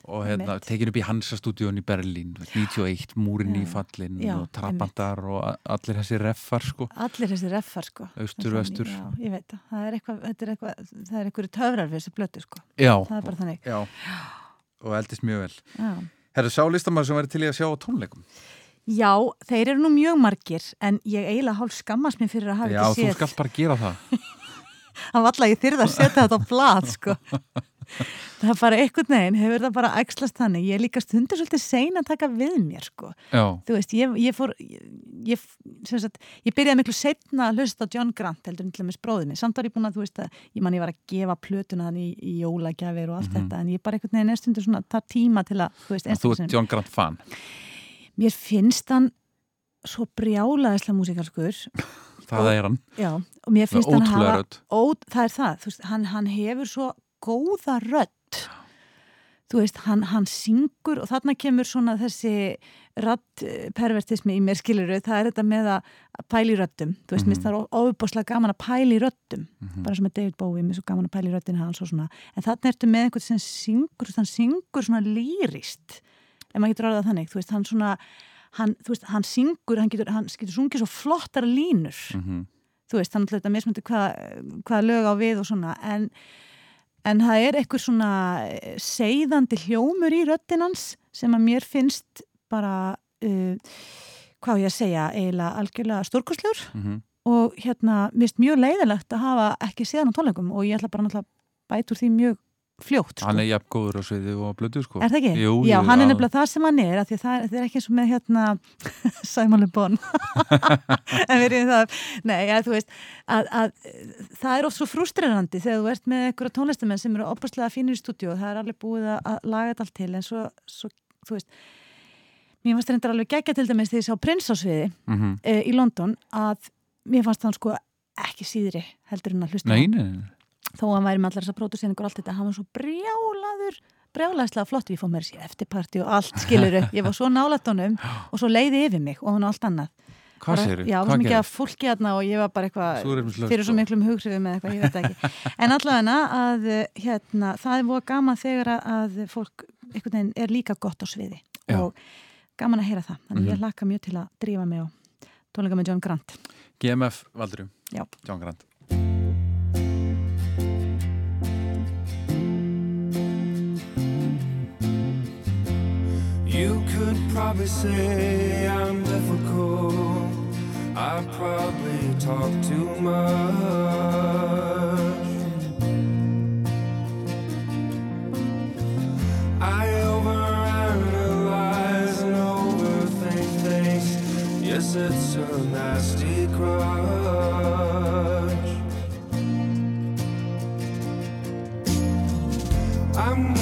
og hérna, tekin upp í Hansa stúdíun í Berlín 91, múrin í fallin og trabandar og allir þessi reffar sko, allir þessi reffar sko. Austur, vestur. Já, ég veit það, það er eitthvað, eitthvað það er eitthvað töfrar fyrir þessi blötu sko. Já, það er bara þannig. Já, og eldist mjög vel. Já, Herru, sá listamæður sem væri til í að sjá á tónleikum já þeir eru nú mjög margir en ég eiginlega hálf skammast mér fyrir að hafa Já, ekki þú séð skalt bara gera það. Hann var alltaf ég þyrði að setja þetta á blad sko. það er bara einhvern veginn hefur það bara ægslast þannig. Ég er líka stundur svolítið sein að taka við mér sko. Já, þú veist, ég, ég fór ég, sagt, ég byrjaði miklu setna að hlusta John Grant heldur en til dæmis bróðið minn, samt var ég búin að þú veist að ég man ég var að gefa plötuna hann í, í jólagjafir og allt þetta, en ég bara einhvern veginn er stundur svona það tíma til að, þú veist, mér finnst hann svo brjálaðislega músikalskur Það er hann, já, og mér finnst hann hafa ó, það er það, veist, hann, hann hefur svo góða rödd. Þú veist, hann, hann syngur og þarna kemur svona þessi raddpervertismi í mér skiluru það er þetta með að að pæla í röddum. Þú veist, Mhm. mér finnst það er ofuboslega gaman að pæla í röddum. Mhm. bara sem með David Bowie, mér er svo gaman að pæla í röddin hans og svona, en þarna ertu með einhvern sem syngur, hann syngur svona lýrist ef maður getur orðað þannig, þú veist, hann svona hann, þú veist, hann syngur, hann getur, hann getur sungið svo flottar línur Mhm. þú veist, að þetta mismöndi hvað hva lög á við og svona en, en það er eitthvað svona eh, seiðandi hljómur í röddinn hans sem að mér finnst bara uh, hvað ég að segja, eiginlega algjörlega stórkostlur Mhm. og hérna, mér finnst mjög leiðilegt að hafa ekki séðan á tónleikum og ég ætla bara náttúrulega úr því mjög fljótt sko. Hann er jafn góður á sviði og á blödu sko Er það ekki? Jú, Já, jú, hann er nefnilega það sem hann er, því að það, það er ekki eins og með hérna Simon Le Bon en við erum það Nei, ja, þú veist, að, að það er oft svo frustrerandi þegar þú ert með einhverja tónlistamenn sem eru opaslega fínir í stúdíu og það er alveg búið að, laga þetta allt til en svo, svo þú veist mér fannst reyndar alveg gegja til dæmis þegar ég sá Prins á sviði Mhm. e, í London að mér fannst hann sko ekki síðri heldur en að hlusta Nei, nei, nei. Þó að hann væri með allar þessar próduseringur og allt þetta, hann var svo brjálaður brjálaðslega flott, ég fór mér sér eftirparti og allt skiluru, ég var svo nálætt honum og svo leiði yfir mig og hann allt annað. Hvað segir Já, það var mikið að fólki hérna og ég var bara eitthvað fyrir svo og- miklum hughrifum eða eitthvað, ég veit ekki. En allavega að hérna, það er voða gaman þegar að- fólk einhvern veginn er líka gott á sviði. Já. og gaman að heyra það. Þannig Mhm. ég laka mjög til að drífa mig á tónleika með John Grant. GMF valdurum. John Grant You could probably say I'm difficult. I probably talk too much. I overanalyze and overthink things. Yes, it's a nasty crutch. I'm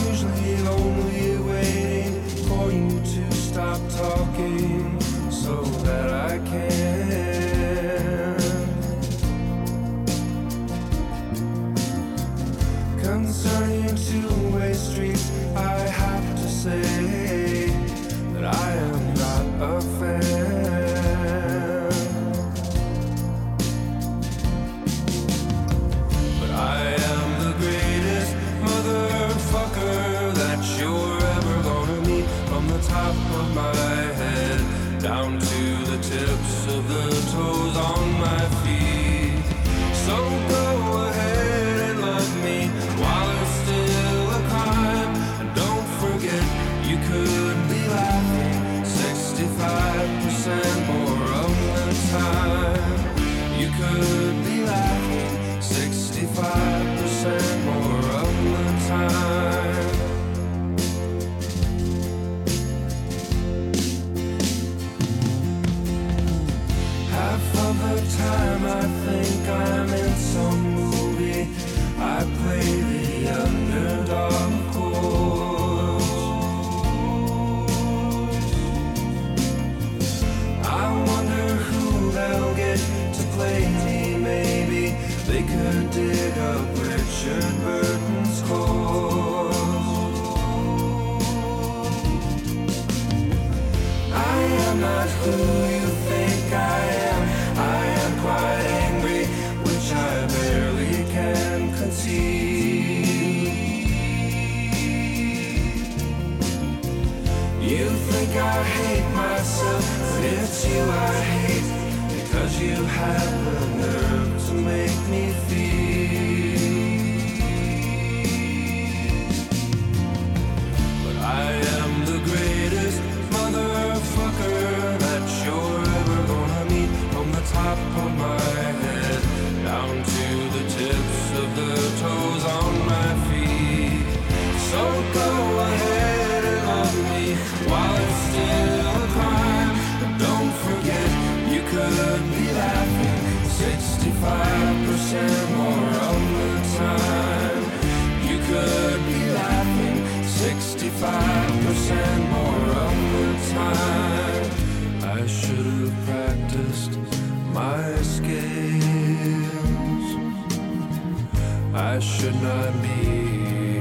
I should not be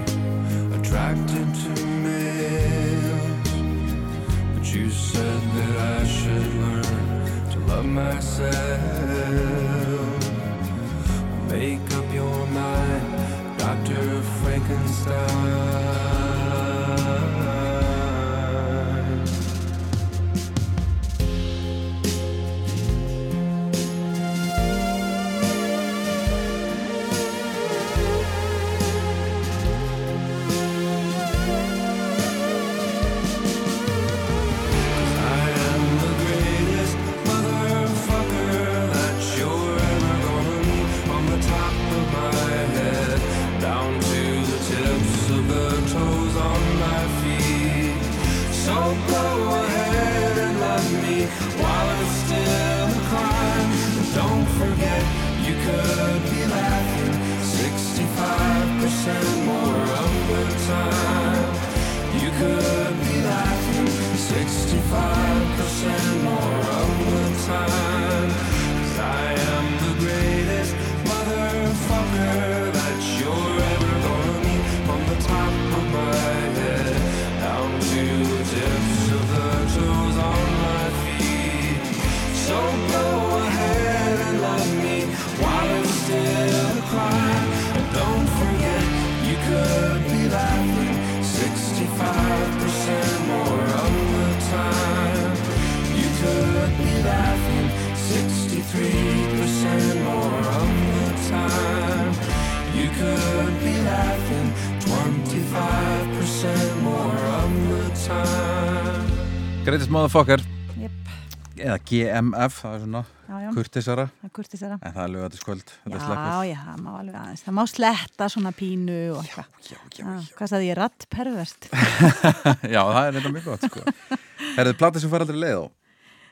attracted to males. But you said that I should learn to love myself. Motherfucker Jep, eða GMF, það er svona já, já, kurtisara það er kurtis þeirra. en það er lögatiskvöld, þetta er Já, já, það má alveg aðeins. Það má sletta svona pínu og eitthvað. já, já, Já, Hvað sagði ég, rattperverst? já, það er þetta mjög gott sko. Herðu, platið sem fær aldrei leið á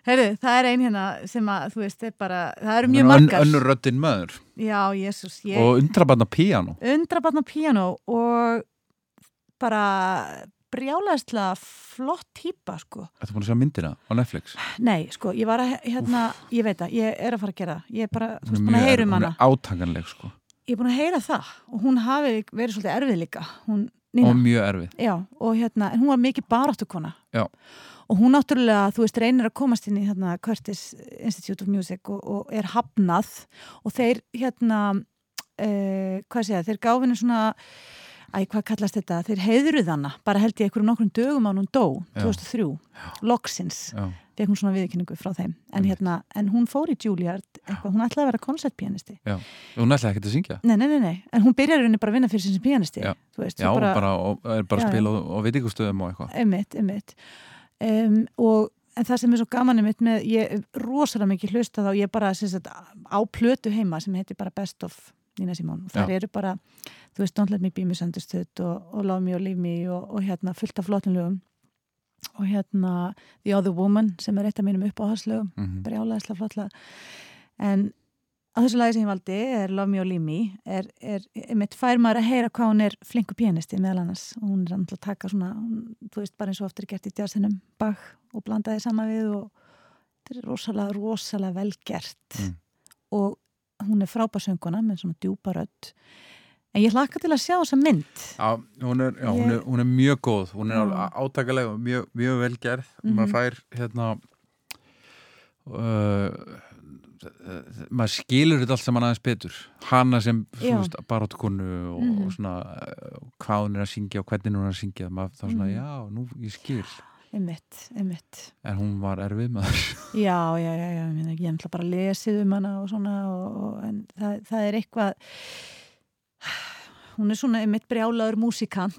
Herðu, það er ein hérna sem að, þú veist, er bara, það eru mjög margar. önnur röddin möður Já, jésús, ég og undrabarna píano undrabarn á píano og bara brjálæðislega flott típa, sko. Þetta búin að sjá myndina á Netflix Nei, sko, ég var að, hérna, ég veit að, ég er að fara að gera það. Ég er bara, þú veist, búin að heyra um hana. hún er átakanleg sko. Ég er búin að heyra það og hún hafi verið svolítið erfið líka. Hún, og mjög erfið Já, og hérna, en hún var mikið baráttukona. Já. Og hún náttúrulega, þú veist, reynir að komast inn í hérna Curtis Institute of Music og, og er hafnað og þeir hérna, uh, hvað segja, þeir gáfinu svona, æ, hvað kallast þetta, þeir heiðruð hana, bara held ég einhverjum nokkrum dögum á hún dó, Já. 2003, loksins, Já, fekk hún svona viðkynningu frá þeim. En hérna, en hún fór í Juilliard, eitthvað, hún ætlaði að vera koncertpianisti. hún ætlaði ekkert að syngja Nei, nei, nei, nei, en hún byrjar rauninni bara að vinna fyrir sin sem pianisti, Já. veist, Já, svo bara, og, er bara að spila á, á vitingustöðum og eitthvað Einmitt, einmitt. Um, og en það sem er svo gaman einmitt með, ég hef rosalega mikið hlusta þá, ég bara sem sagt, á plötu heima sem heitir bara Best of Nina Simone. Og Já. eru bara, þú veist, Don't Let Me Be Misunderstood og, og Love Me og Leave Me og, og hérna fullt af flottum lögum. Og hérna The Other Woman sem er eitt af mínum uppáhalslögum mm brjálæðislega flottlega en á þessu lagi sem ég valdi er Love Me or Leave Me. Er, er, einmitt fær maður að heyra hvað hún er flinku pianisti meðal annars. Og hún er annars að taka svona hún, þú veist bara eins og ofta er gert í jazzinum Bach og blandaði sama við og þetta er rosalega, rosalega vel gert. Mm. og hún er frábærsönguna með svona djúpa rödd en ég hlakka til að sjá þessa mynd Já, hún er, já hún, er, hún er mjög góð hún er Já. alveg átakaleg og mjög, mjög vel gerð Mhm. maður fær hérna uh, maður skilur þetta allt sem hann aðeins betur hana sem Já. barátkonu og, Mhm. og svona uh, hvað hún er að syngja og hvernig hún er að syngja maður þá svona, Mhm. já, nú ég skil einmitt, einmitt. En hún var erfið maður. Já, já, já, já, ég náttúrulega bara lesið um hana og svona og, og, en það, það er eitthvað hún er svona einmitt brjálaður músikant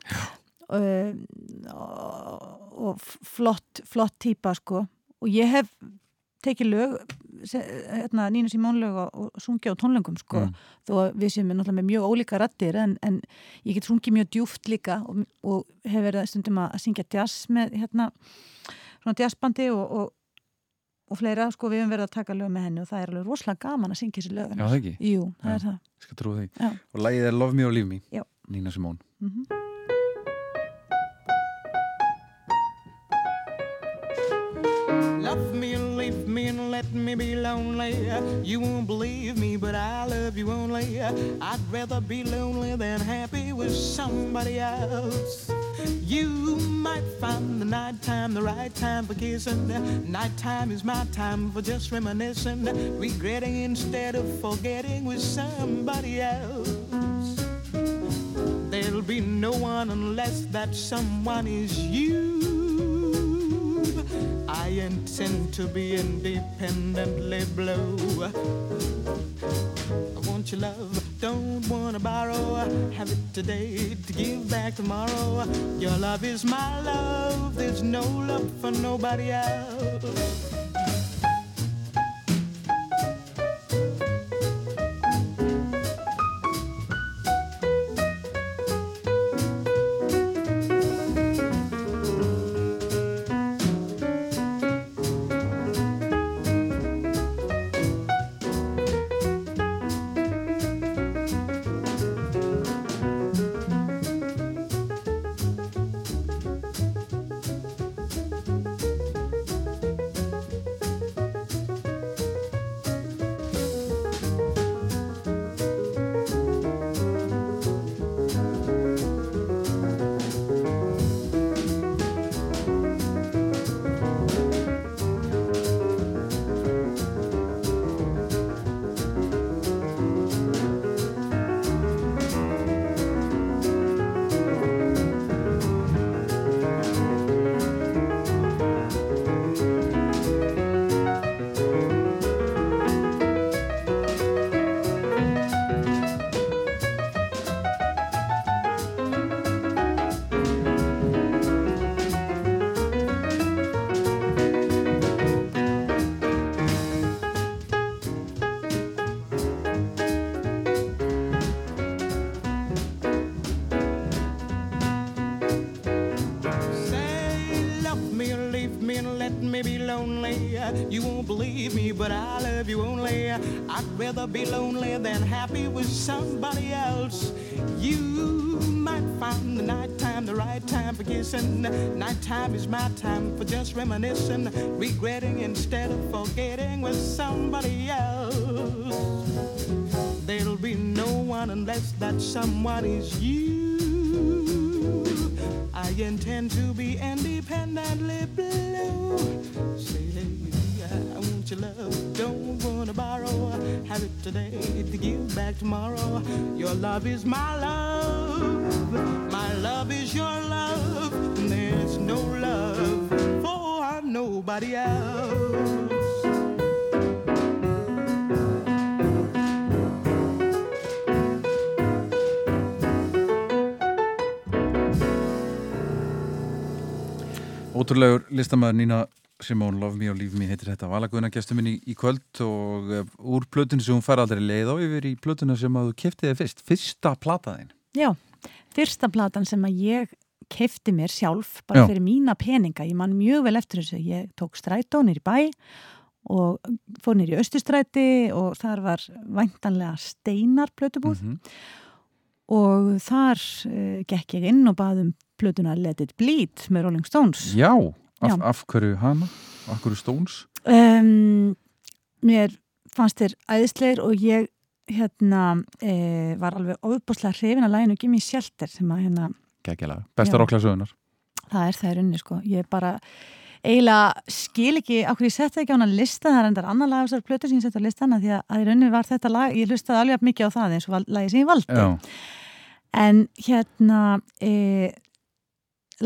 og, og flott, flott típa sko. Og ég hef tekið lög hérna, Nínu Simón lög og, og sungið á tónlöngum sko Mm. þó að við séum náttúrulega með mjög ólíka rattir en, en ég get sungið mjög djúft líka og, og hef verið stundum að syngja jazz með hérna svona jazzbandi og, og, og fleira sko við höfum verið að taka lög með henni og það er alveg rosalega gaman að syngja þessi lög Já, það ekki, Jú, það Já. er það ég skal trúa því Já. og lagið er Love Me or Leave Me Já. Nína Simón mm Love me me and let me be lonely. You won't believe me, but I love you only. I'd rather be lonely than happy with somebody else. You might find the nighttime the right time for kissing. Nighttime is my time for just reminiscing, regretting instead of forgetting with somebody else. There'll be no one unless that someone is you. I intend to be independently blue. I want your love, don't wanna borrow. Have it today to give back tomorrow. Your love is my love, there's no love for nobody else. Reminiscing, regretting instead of forgetting with somebody else. There'll be no one unless that someone is you. I intend to be independently blue. Say, I want your love, don't wanna borrow. Have it today to give back tomorrow. Your love is my love, my love is your love. There's no love nobody else. Ótrúlegur listamæður Nína Simón Love Me or Leave Me heitir þetta valaguðna gestur minn í, í kvöld og uh, úr plötunni sem hún fær aldrei leið á yfir í plötuna sem að þú keftiði fyrst fyrsta plataðin Já, fyrsta platan sem að ég kefti mér sjálf bara Já. fyrir mína peninga, ég man mjög vel eftir þessu ég tók strætó nýr í bæ og fór nýr í Östustræti og þar var væntanlega steinar plötubúð -hmm. og þar uh, gekk ég inn og baðum plötuna Let It Bleed með Rolling Stones Já, af, Já. af hverju hana? Af hverju Stones? um, mér fannst þér æðisleir og ég hérna e, var alveg ofbúslega hrifin að læginu Gimme Shelter sem að hérna Gækjalega, besta Já. rocklasögunar það er það í rauninni sko. Ég bara eiginlega skil ekki okkur ég setti ekki á hana lista. Það er endar annar lag á þessar plötu sem ég setti á listana því að, að í rauninni var þetta lag, ég hlustaði alveg mikið á það eins og lagið sem ég valdi. Já, en hérna e,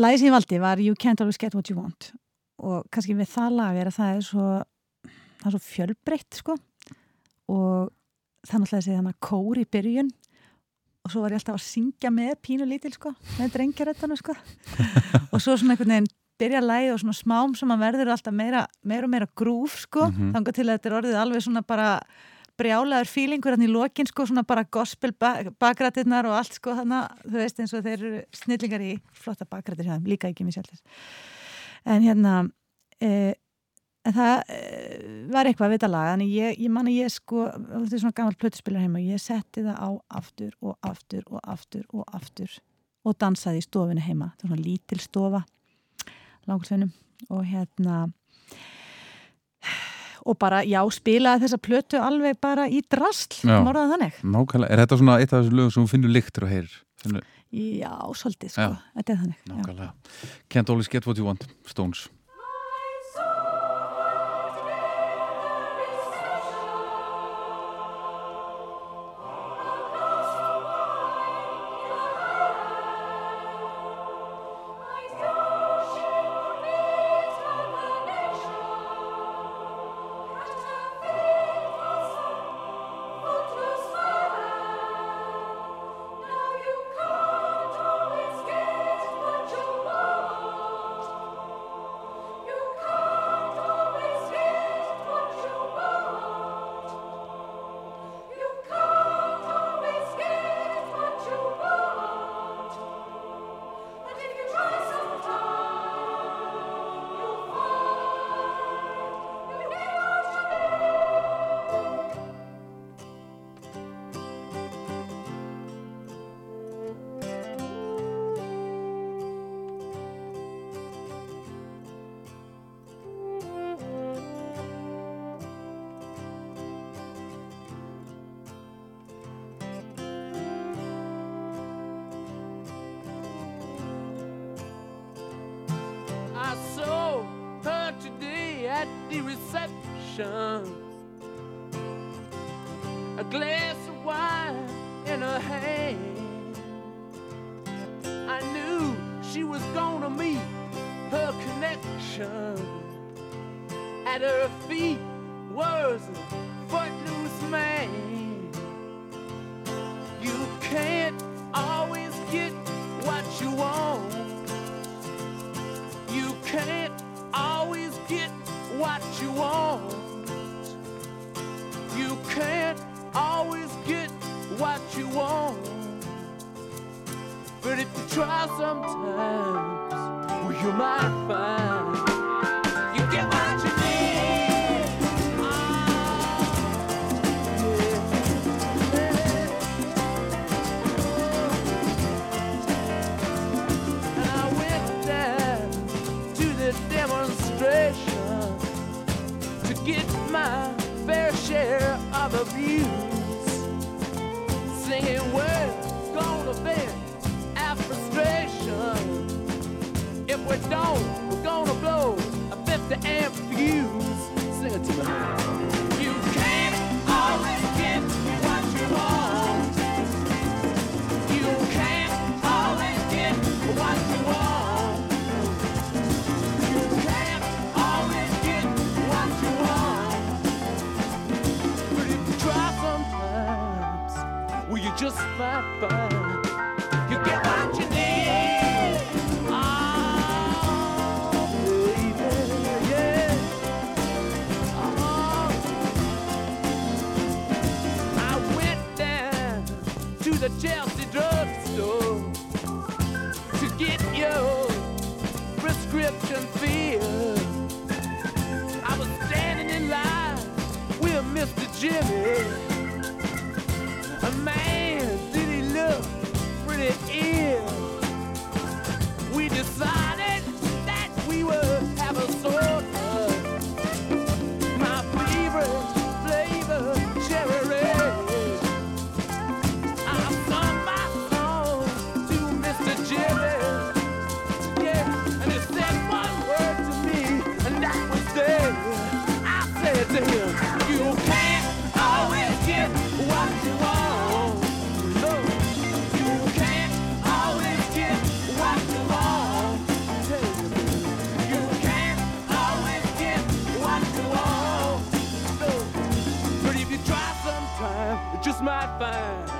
lagi sem ég valdi var You Can't Always Get What You Want. Og kannski við það lag er að það er svo það er svo fjölbreytt sko. Og það er náttúrulega þessi þannig kór í byrjun og svo var ég alltaf að syngja með pínu lítil sko, með drengjarættanu sko. Og svo svona einhvern veginn byrja lagið og svona smám sem að verður alltaf meira, meira og meira grúf sko. Mhm. þangar til að þetta er orðið alveg svona bara brjálaður fílingur hann í lokin sko svona bara gospel bakrættirnar og allt sko þannig að þú veist eins og þeir eru snillingar í flotta bakrættir hjá þeim, líka ekki mér sjálfis en hérna e, en það e, var eitthvað við þetta lag þannig ég, ég man að ég sko þetta er svona gammal plötuspilar heima ég setti það á aftur og aftur og aftur og aftur og dansaði í stofinu heima þetta var svona lítil stofa langurslunum og hérna og bara, já, spilaði þessa plötu alveg bara í drasl, morðað þannig Nákvæmlega, er þetta svona eitt af þessu lögum sem finnur lyktur og heyrir? Finnur, Já, svolítið, sko, Já. þetta er þannig. Can't always get what you want, Stones. You want. You can't always get what you want. But if you try sometimes, well, you might find of abuse. Singing, we're gonna vent our frustration. If we don't, we're gonna blow a 50 amp fuse. Sing it to me. You get what you need. Oh, baby, yeah. Oh. I went down to the Chelsea drugstore to get your prescription filled. I was standing in line with Mr. Jimmy. Might find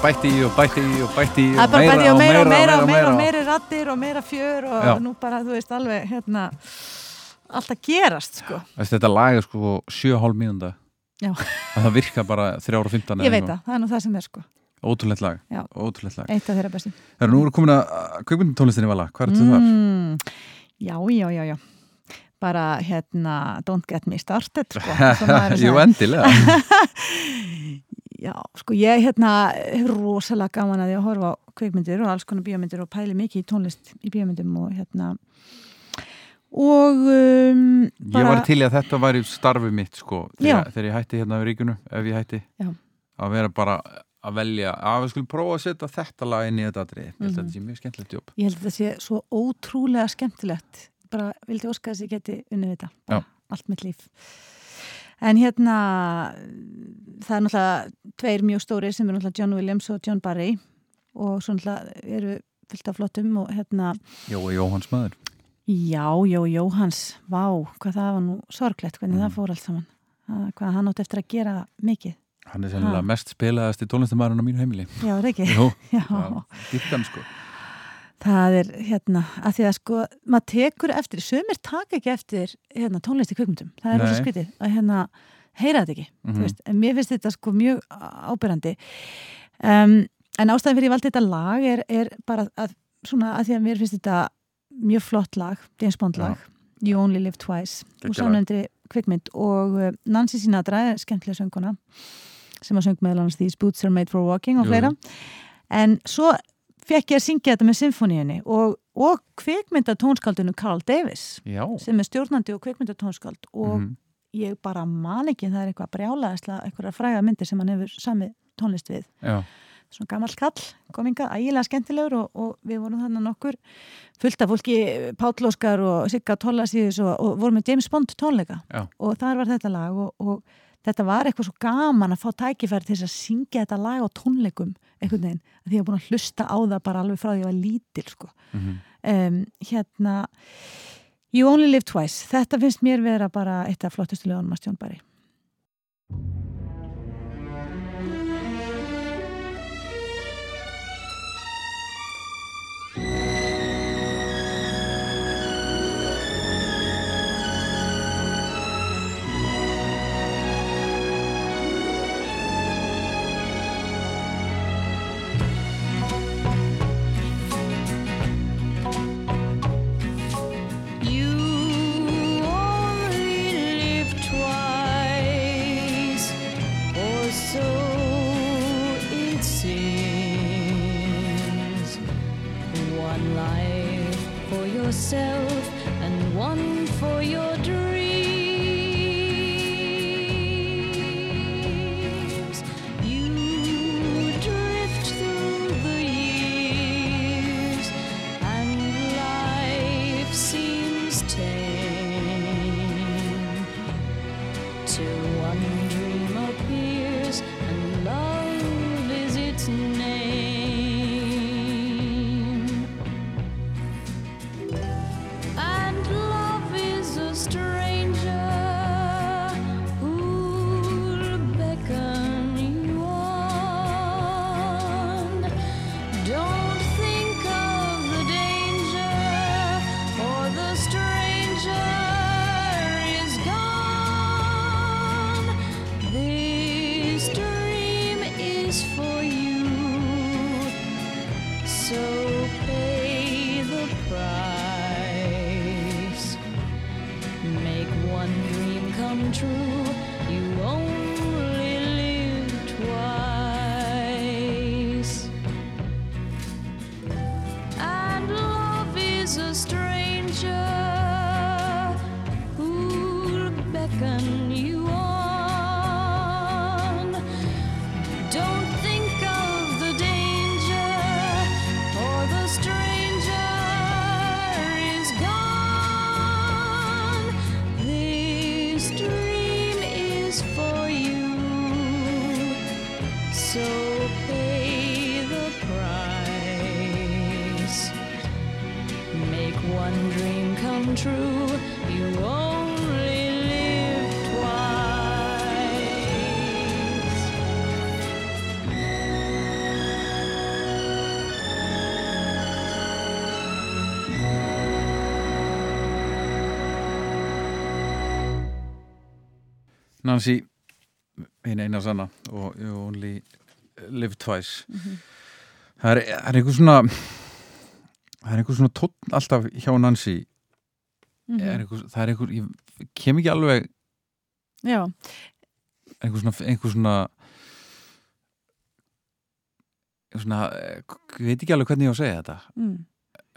bara bætti í og bætti í og bætti í bara bæði og meira og meira og meira og og meira rattir og meira fjör og nú bara, þú veist, alveg hérna, allt að gerast, sko. Þetta lag er sko 7,5 mínúnda Já. að það virka bara 3.15 Ég veit það, það er nú það sem er, sko. Ótrúlegt lag, Já. ótrúlegt lag. Eitt af þeirra bestum Það er nú komin að kveikmyndatónlistinni vala, hvað er þetta þar? mm, Já, já, já, já. Bara, hérna, don't get me started, sko. Og Jú, endilega Já, sko ég hérna hefur rosalega gaman að að horfa á kveikmyndir og alls konar bíómyndir og pæli mikið í tónlist í bíómyndum og hérna og um, Ég var til í að þetta væri starfið mitt sko þegar, þegar ég hætti hérna við ríkunu ef ég hætti. Já. að vera bara að velja að við skulum prófa að setja þetta lag inn í þetta atrið mm Mhm. þetta sé mjög skemmtilegt jobb. Ég held að þetta sé svo ótrúlega skemmtilegt. Bara vildi óska þess að ég geti unnið þetta. Bara allt mitt líf en hérna það er náttúrulega tveir mjög stóri sem eru náttúrulega John Williams og John Barry og svo náttúrulega eru fyllt af flottum og hérna Jói Jóhanns maður Já, Jó, Jóhans, vá, hvað það var nú sorglegt, hvernig Mm. það fór allt saman. Það- Hvað hann átti eftir að gera mikið. Hann er Ha. mest spilaðast í tónlistamæðurinn á mínu heimili Já, er ekki? Já, dýrkan sko það er hérna, að því að sko, maður tekur eftir, sömur taka ekki eftir hérna, tónlist í kvikmyndum. Það er rosa skritið að hérna, heyra þetta ekki. Mhm. þú veist, en mér finnst þetta sko mjög ábyrrandi. Um, en ástæðan fyrir ég valdi þetta lag er, er bara að, svona, að því að mér finnst þetta mjög flott lag, James Bond lag, You Only Live Twice, lag. samnefndri kvikmynd og Nancy Sinatra skemmtilega sönguna sem að söng meðal annars These Boots Are Made For Walking og fleira en svo fekk ég að syngja þetta með symfóníunni og, og kvikmynda tónskaldinu Carl Davis Já. sem er stjórnandi og kvikmynda tónskald og Mhm. ég bara man ekki það er eitthvað brjálaðislega eitthvað fræga myndir sem hann hefur samið tónlist við Já. svona gammal kall, kominga, ægilega skemmtilegur og, og við vorum þannig nokkur fullt af fólki, Páll Óskar og Sigga Tollasíðis og, og vorum með James Bond tónleika Já. og þar var þetta lag og, og þetta var eitthvað svo gaman að fá tækifæri til þess að syngja þetta lag á tónleikum einhvern veginn, að því ég var búin að hlusta á það bara alveg frá því að ég var lítil sko. Mhm. um, hérna You Only Live Twice, þetta finnst mér vera bara eitt af flottustu lögunum að stjónbæri Nancy eina eina sanna og You Only Live Twice. Það er, það er einhver svona það er einhver svona tónn alltaf hjá Nancy. Mhm. er einhver, það er einhver, ég kem ekki alveg Já, einhver svona, einhver svona svona ég veit ekki alveg hvernig ég á að segja þetta. Mm.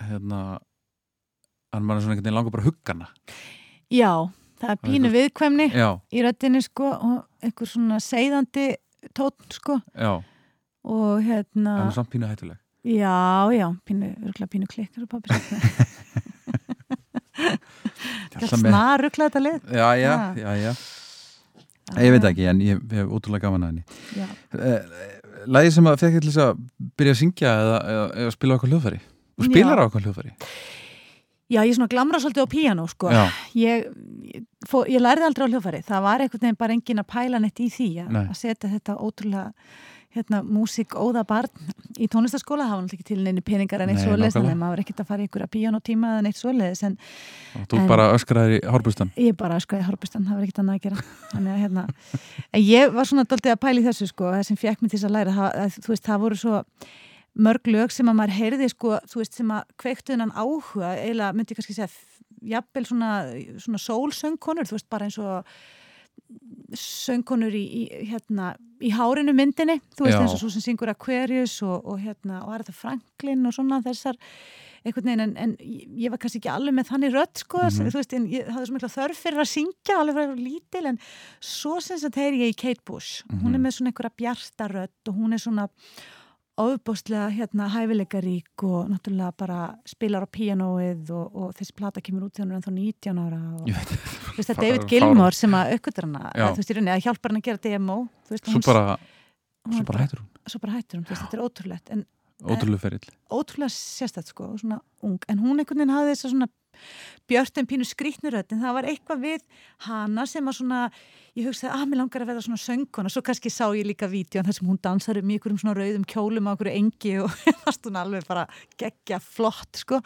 hérna hann var svona einhvern veginn langar bara að hugga hana. Já, það er pínu einhver- viðkvæmni já, í röddinni sko og einhver svona seiðandi tótt sko. Já, og hérna hann er samt pínu hættuleg. Já, já, pínu, örgulega pínu klikkar og pappi Alltaf með- Snar ruggla þetta lið. Já, já, já, já ég veit ekki, en ég hef útrúlega gaman að henni. Já, Lægi sem að fekk til þess að byrja að syngja eða, eða, eða spila okkur hljóðfæri? Og spilar okkur hljóðfæri já ég svona glamra svolítið á píanó sko. Ég, ég, fó, ég lærði aldrei á hljófari það var einhvern veginn bara engin að pæla neitt í því að, að setja þetta ótrúlega hérna, músík óða barn í tónlistaskóla, það var náttúrulega ekki til neini peningar en eitt nákvæmlega. þannig að maður var ekkert að fara í ykkur að píanótíma eða neitt svoleiðis en og þú En- bara öskraðir í hárbústan ég bara skoði horfustan, það var ekkert annað að gera. Þannig að hérna, en ég var svona doldið að pæla í þessu sko, það sem fekk mig til að læra það, það mörg lög sem að maður heyrði sko, þú veist, sem að kveiktu hennan áhuga eiginlega myndi kannski segja jafnvel svona, svona sólsöngkonur, þú veist, bara eins og söngkonur í, í, hérna, í hárinu myndinni, þú veist Já. eins og svo sem syngur Aquarius og, og hérna, og Aretha Franklin og svona þessar einhvern veginn, en, en ég var kannski ekki alveg með þannig rödd, sko, Mhm. þú veist, en ég hafði svo mikla þörf fyrir að syngja, alveg fyrir lítil, en svo sem þetta heyri ég í Kate Bush, hún er Mhm. með svona einhverja bjarta rödd og hún er svona ofbóstlega hérna hæfileikarík og náttúrulega bara spilar á píanóið og, og þessi plata kemur út þegar hún er ennþá 19 ára og veit, þú veist, það er David Gilmore sem að aukvöldar hana, þú veist, í rauninni að hjálpar hann að gera demo, veist, Svo hún- bara, hún svo bara hættur hún. svo bara hættur hún, veist, þetta er ótrúlegt en Ótrúlega ferill. ótrúlega sérstætt sko, svona ung, en hún einhvern veginn hafði þess að svona björtum pínu skrýtnurödd en það var eitthvað við hana sem að svona ég hugsaði að mér langar að verða svona söngkona. Svo kannski sá ég líka vídeo þar sem hún dansar um í einhverjum svona rauðum kjólum á einhverju engi og fannst hún alveg bara geggja flott sko.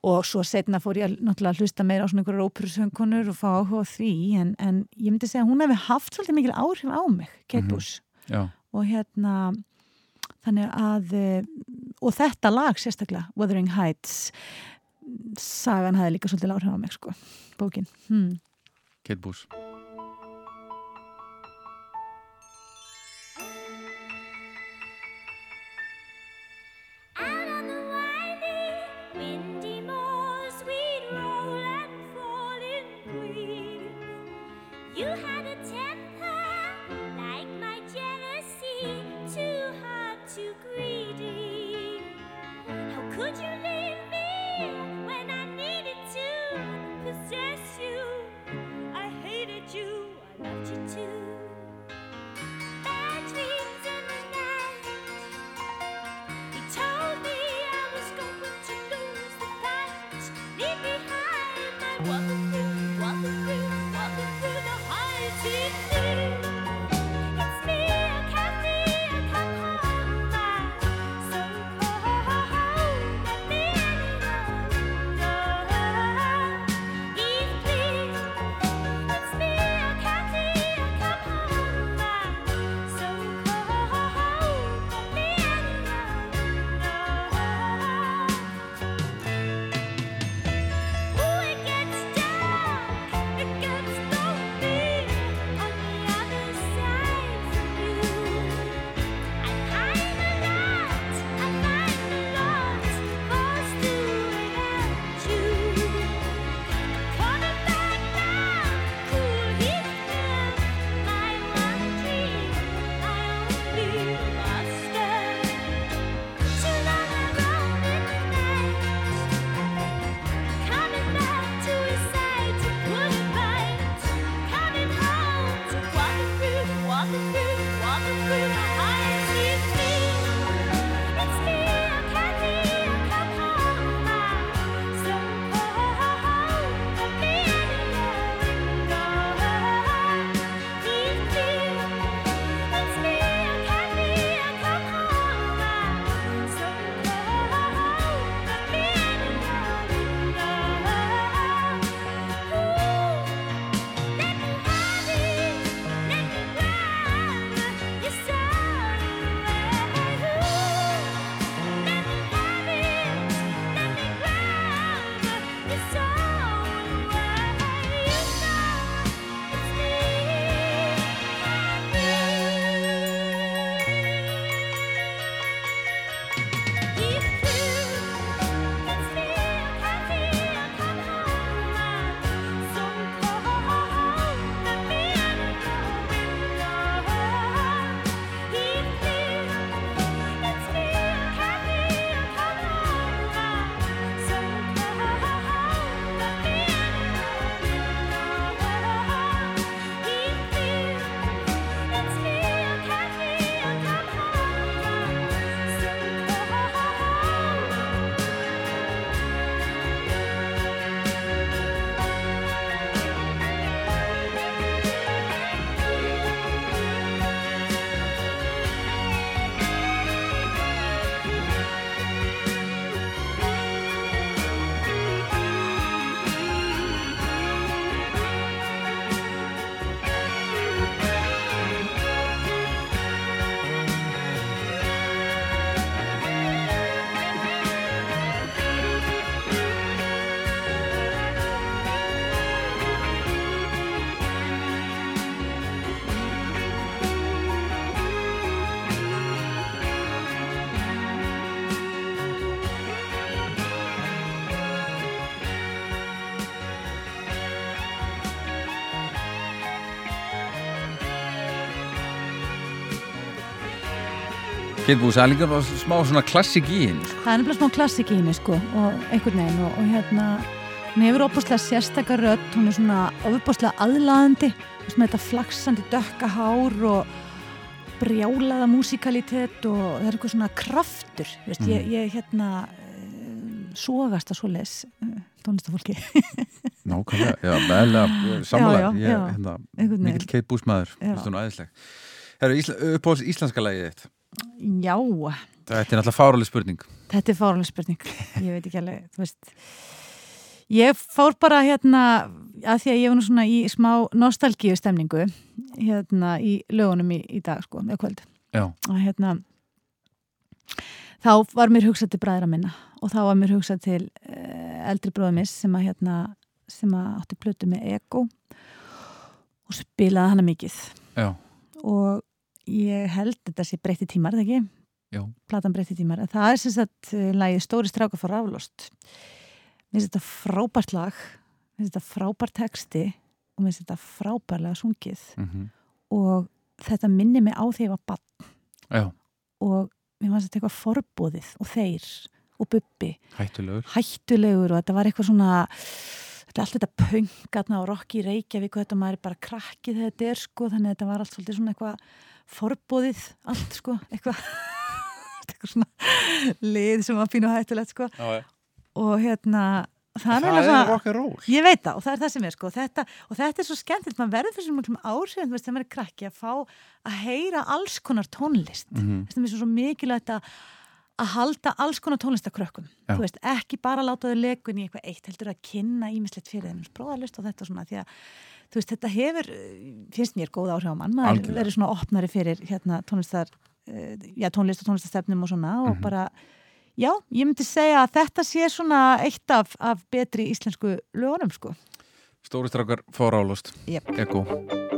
Og svo setna fór ég að náttúrulega hlusta meira á svona einhverju óperusöngkonur og fá áhuga því. En, en ég myndi segja að hún hefði haft svolítið mikil áhrif á mig, Kate Mhm. Bush. Já, og hérna þannig að eh, og þetta lag sérstaklega Wuthering Heights sagan hafði líka svolítið áhrif á mig sko, bókin hmm. Kate Bush Kate það er líka bara smá svona klassik í henni sko. það er nefnilega smá klassik í henni sko og einhvern veginn og, og hérna hún hefur opaslega sérstakar rödd hún er svona opaslega aðlaðandi þú veist, með þetta flaksandi dökka hár og brjálaða músikalitet og það er eitthvað svona kraftur þú veist, ég, ég hérna um, sogast að svo les uh, tónlistafólki Nákvæmlega, já, meðlega Já, já, ég er hérna, mikill. Kate Bush maður, Já. finnst hún æðisleg Herru, Ísla, uppáhalds íslenska lagið þitt já, Þetta er náttúrulega fáraleg spurning. Þetta er fárlega spurning. Ég veit ekki alveg, þú veist. Ég fór bara hérna að því að ég var nú svona í smá nostalgíu stemningu hérna í lögunum í, í dag sko, eða kvöld. Já, og hérna þá var mér hugsað til bræðra minna og þá var mér hugsað til uh, eldri bróðumis sem að hérna sem að átti plötu með Ego og spilaði hana mikið. Já, og ég held þetta sé breytti tímar, það ekki? já. Platan breytti tímar, það er sem sagt uh, lagið Stóri stráka fór aflost. Mér finnst þetta frábært lag. Mér finnst þetta frábært texti og mér finnst þetta frábærlega sungið. Mm og þetta minni mig á því ég var bann Já, og mér fannst þetta eitthvað forbóðið og þeir og bubbi. Hættulegur. Hættulegur og þetta var eitthvað svona þetta er allt þetta pöngatna og rocki í Reykjavík og þetta maður er bara krakkið þegar þetta er sko. Þannig að þetta var allt svolítið svona eitthvað forbóðið allt sko eitthvað eitthvað svona lið sem var pínu hættulegt sko Já, og hérna það, Það er svona- and roll Ég veit það og það er það sem er sko þetta, og þetta er svo skemmtilegt, maður verður fyrir svona mjög áhrifin þegar maður er krakki að fá að heyra alls konar tónlist mm. -hmm. það er svo, mikilvægt að að halda alls konar tónlistakrökkum Já. þú veist, ekki bara láta þau leikun í eitthvað eitt heldur að kynna ímislegt fyrir þeim lusta á þetta og svona því að þú veist, þetta hefur, eh, finnst mér góð áhrif á mann maður verður svona opnari fyrir hérna tónlistar eh, já, tónlist og tónlistastefnum og svona og Mhm. bara Já, ég myndi segja að þetta sé svona eitt af, af betri íslensku lögunum sko. Stóri strákar fárálust Yep. Ego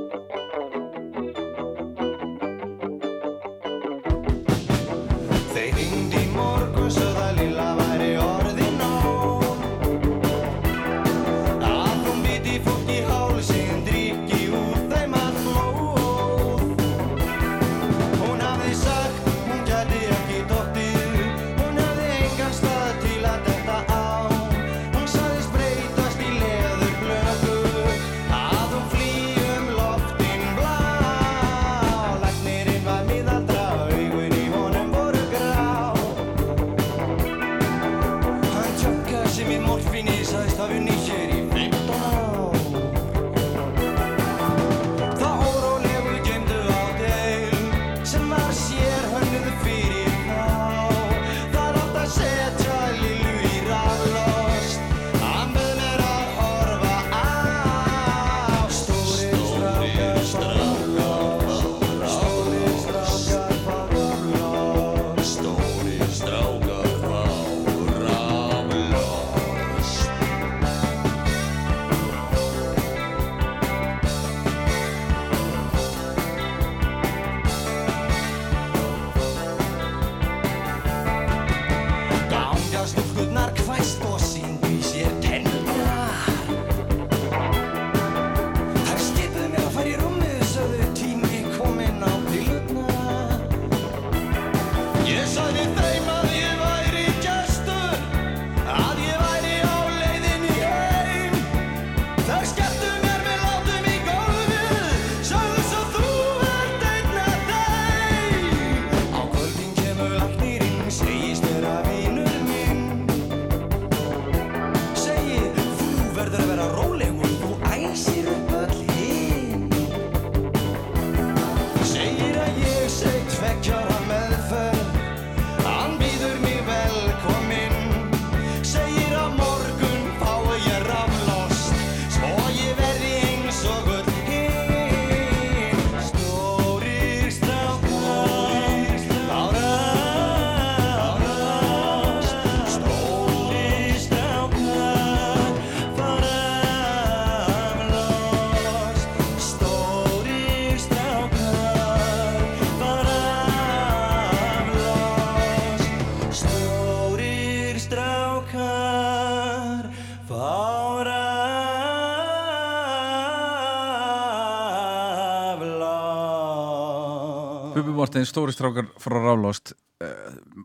Bubbi Morten, stóri strákar frá Rálost uh,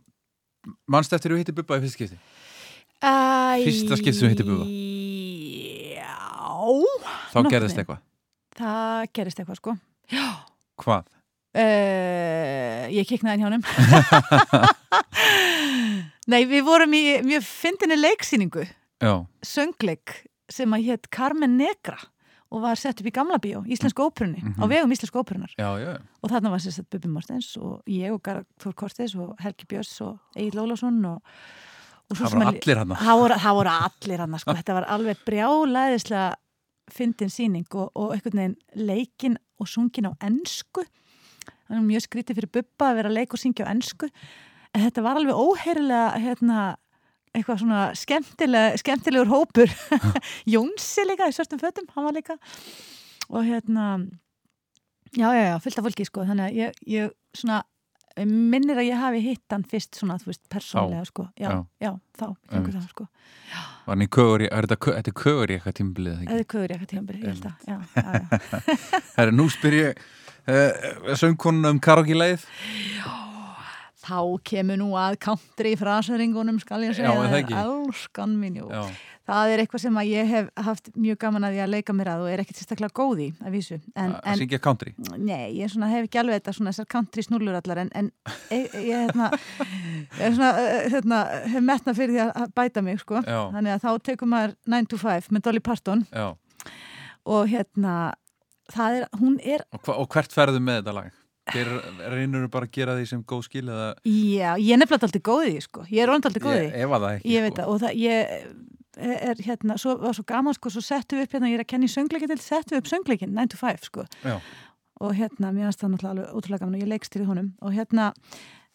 Manst eftir þú hitti Bubba í fyrst skipti? Æ, Fyrsta skipti sem þú hittir Bubba? Já. Þá Nokkurn gerðist eitthvað. Það gerist eitthvað sko. Hvað? Uh, ég kiknaði honum. Nei, við vorum í mjög fyndinni leiksýningu. Já, söngleik sem að hétt Carmen Negra og var sett upp í Gamla bíó, Íslensku óperunni á vegum Íslensku já og þarna var sérstætt Bubi Mortens og ég og Garðar Þór Kortes og Helgi Björns og Egil Ólafsson og, og Það voru að- allir hana það voru, það voru allir hann sko. þetta var alveg brjálæðislega fyndin síning og, og einhvern veginn leikin og sungin á það er mjög skrítið fyrir Bubba að vera að leika og syngja á ensku. En þetta var alveg óheirilega hérna, eitthvað svona skemmtileg, skemmtilegur hópur. Jónsi líka í svörtum fötum hann var líka. Og hérna já, já, já, fullt af fólki sko þannig að ég, ég svona minnir að ég hafi hitt hann fyrst svona, þú veist, persónlega sko. Já, Já. já, þá, Einmitt. það sko Var hann í kögur í, er þetta, kö- þetta er kögur í eitthvað tímbilið ekki? eða köður ég eitthvað tímabili, ég held að já, já, já. Herra, nú spyr ég uh, söngkonuna um karaoke-leið þá kemur nú að country fraseringunum skal ég segja Já, er það ekki? elskan mín, það er eitthvað sem að ég hef haft mjög gaman að því að leika mér að og er ekkert sérstaklega góð í að vísu en, að en syngja country Nei, ég svona hef ekki alveg þetta svona þessar country snullur allar en, en ég, ég, hérna, ég svona, eh, hérna, hef metna fyrir því að- að bæta mig sko. Já. þannig að þá tekum maður 9 to 5 með Dolly Parton Já, og hérna það er, hún er, og, hva, og hvert ferðu með þetta lag? Þeir reynur bara að gera því sem góð skil eða já, ég er nefnilega alltaf góð í því sko, ég er orðin alltaf góð í Ég því. efa það ekki ég veit sko. það og það, ég er hérna, svo var svo gaman sko, svo settum við upp hérna, ég er að kenna í söngleikin til, settum við upp söngleikin 9 to 5 sko. Já, og hérna, mér finnst það náttúrulega alveg ótrúlega gaman og ég leikst til honum. Og hérna,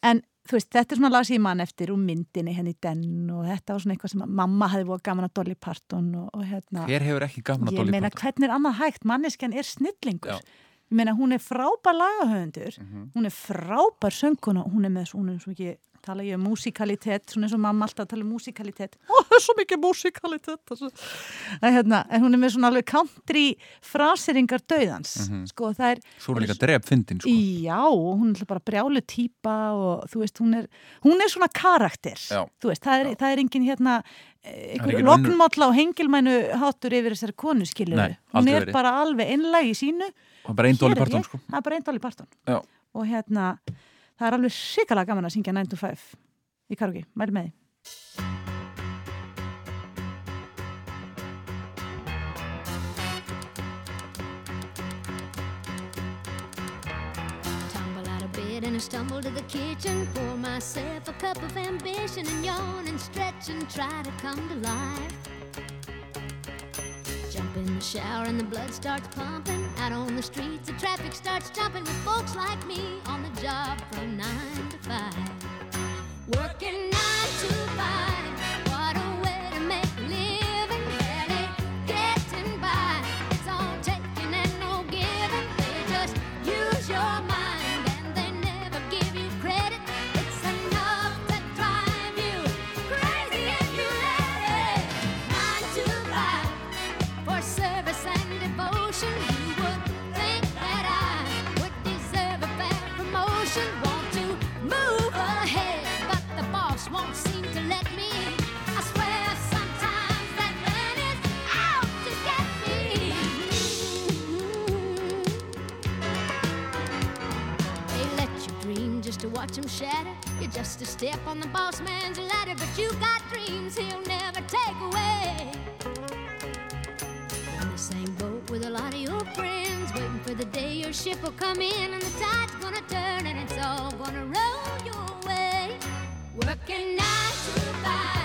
en þú veist, þetta er svona lag sem ég mann eftir úr myndinni henni den og þetta var svona eitthvað sem mamma hefði búið gaman að Dolly Parton og, og hérna, hver hefur ekki gaman að ég Dolly meina Parton? hvernig er annað hægt, manneskjan er snillingur. Já. Ég meina hún er frábær lagahöfundur Mhm. hún er frábær sönguna og hún er með svona svo mikið tala ég um músikalitet, svona eins og mamma alltaf tala um músikalitet ó, það er svo mikið músikalitet hérna, en hún er með svona alveg country fraseringar döðans sko það er Svo er líka dref fyndin sko. Já, og hún er bara brjálu típa og þú veist, hún er, hún er svona karakter, Já. þú veist, það er, það er engin hérna, Það er einhver engin loknmálla og hengilmænu hátur yfir þessari konu, skilur Nei, hún er verið. bara alveg einlæg í sínu Parton sko. það er bara einn Dolly Parton Já. og hérna, það er alveg sikalega gaman að syngja 9 to 5 í karaoke, mæli með því and I stumble to the kitchen. Pour myself a cup of ambition and yawn and stretch and try to come to life. Shower and the blood starts pumping. Out on the streets, the traffic starts jumping with folks like me on the job from nine to five. Working watch him shatter. You're just a step on the boss man's ladder, but you got dreams he'll never take away. In the same boat with a lot of your friends, waiting for the day your ship will come in and the tide's gonna turn and it's all gonna roll your way. Working nine to five,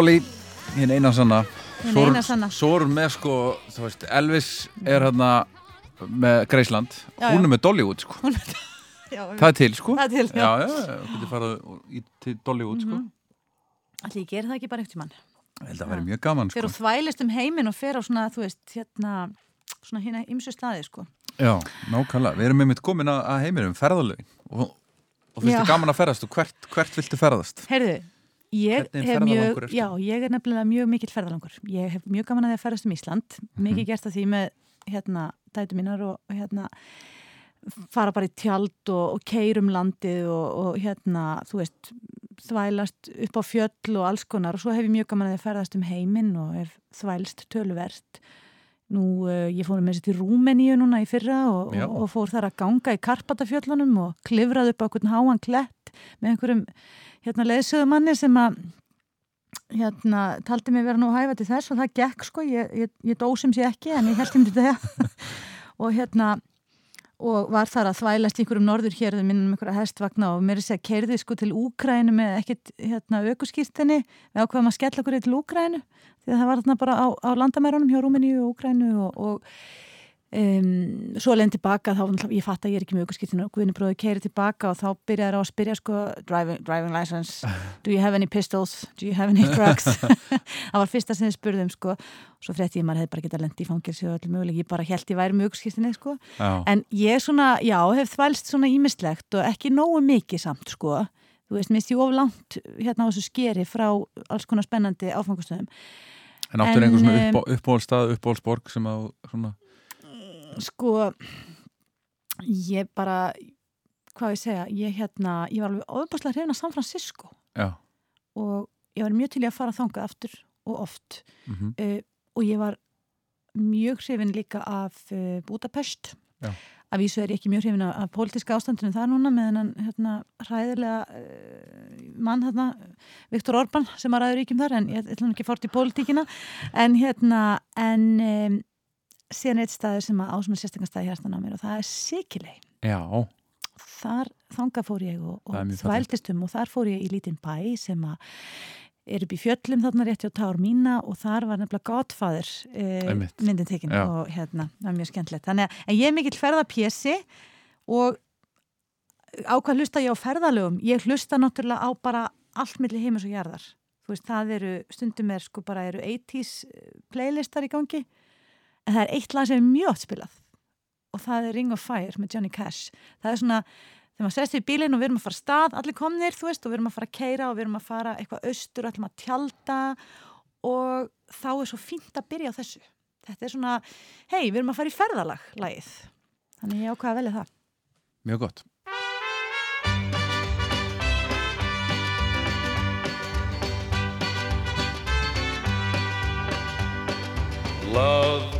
Dolly, hinn eina sanna. Er hún með sko, veist, Elvis er hérna með Greisland Hún er með Dollywood sko. Það er til sko. Það er til, já. Já, já, getur farið í, til Dollywood sko. Allir, ég ger það ekki bara eftir mann. Ég held að það væri mjög gaman sko. Fyrir að þvælist um heiminn og fer á svona, þú veist, hérna, svona hérna ymsu staði, sko. Já, nákvæmlega, við erum einmitt komin að, heiminum ferðalögin. Og, og finnst þið gaman að ferðast og hvert, hvert viltu ferðast? Heyrðu, ég er hef mjög, já, ég er nefnilega mjög mikill ferðalangur. Ég hef mjög gaman að því að ferðast um Ísland, mikið gert að því með, hérna, dætu mínar og, hérna, fara bara í tjald og, og keirum landið og, og hérna, þú veist, þvælast upp á fjöll og alls konar. Og svo hef ég mjög gaman að því að ferðast um heiminn og hef þvælst töluvert. Nú, uh, ég fór með þessi til Rúmeníu núna í fyrra og, og, fór þar að ganga í Karpatafjöllunum og klifraði upp á einhvern háan klett með einhverjum hérna leiðsöðumanni sem að hérna taldi mig vera nú hæfa til þess og það gekk sko, ég, ég, ég dósum sér ekki en ég held um þetta. Og hérna og var þar að þvælast í einhverjum norður hér minnum einhverja hestvagna og mér er að segja keirði sko til Úkrænu með ekkit hérna aukuskýrtinni við ákveðum að skella okkur til Úkrænu því að það var þarna bara á, á landamærunum hjá Rúmeníu og Úkrænu og, og Um, svo leðin tilbaka þá, ég fatt að ég er ekki með aukurskiptinu og Guðni bróði keiri tilbaka og þá byrjaði á að spyrja sko driving, driving license, do you have any pistols? Do you have any drugs? Það var fyrsta sem þið spurðum sko. Svo frétti ég maður hefði bara getað lendi í fangilsi og öllu möguleg ég bara held ég væri með aukurskiptinu sko. En ég svona, já, hef þvælst svona ímislegt og ekki nógu mikið samt sko. Þú veist, minnst ég of langt hérna á þessu skeri frá alls konar spennandi áfangastöðum en áttur en, einhver svona em, upp, uppáhaldstað, uppáhaldsborg sem að svona, sko ég bara hvað ég segja, ég hérna ég var alveg ofbáslega hrifin að San Francisco. Já, og ég var mjög til í að fara þangað aftur og oft. Mhm, uh, og ég var mjög hrifin líka af uh, Budapest. Já. af vísu er ég ekki mjög hrifin af, af pólitíska ástandinu þar núna með hennan hérna, hræðilega uh, mann hérna, Viktor Orban sem að ræður ríkjum þar en ég ætlum ekki fórt í pólitíkina. En hérna en um, síðan eitt staður sem að á svona sérstaklega staði hérstan á mér og það er Sikilei já, þar þanga fór ég og, er og mjög fallegt. þvældist um og þar fór ég í lítinn bæ sem að er upp í fjöllum þarna rétt hjá Tár mína og þar var nefnilega Godfather eh, myndin tekin Já. og hérna, það er mjög skemmtilegt. Þannig að ég er mikill ferðapjessi og á hvað hlusta ég á ferðalögum. Ég hlusta náttúrulega á bara allt milli heimis og jarðar. Þú veist, það eru, stundum er sko bara eru 80s playlistar í gangi en það er eitt lag sem er mjög oft spilað. Og það er Ring of Fire með Johnny Cash. Það er svona, þegar maður sest í bílinn og við erum að fara stað, allir komnir, þú veist og við erum að fara að keira og við erum að fara eitthvað austur og ætlum að tjalda og þá er svo fínt að byrja á þessu. Þetta er svona, hei, við erum að fara í ferðalag lagið, þannig ég ákvaða að velja það. Mjög gott. Love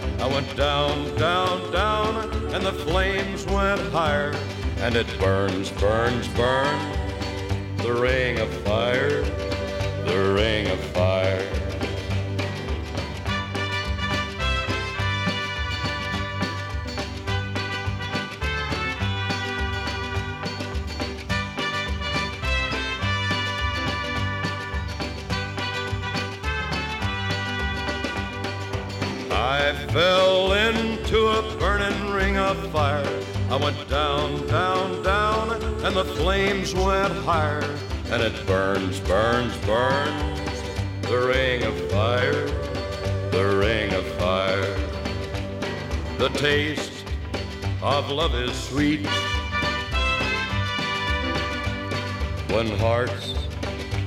I went down, down, down, and the flames went higher. And it burns, burns, burns, the ring of fire, the ring of fire. Fell into a burning ring of fire. I went down, down, down, and the flames went higher. And it burns, burns, burns, the ring of fire, the ring of fire. The taste of love is sweet when hearts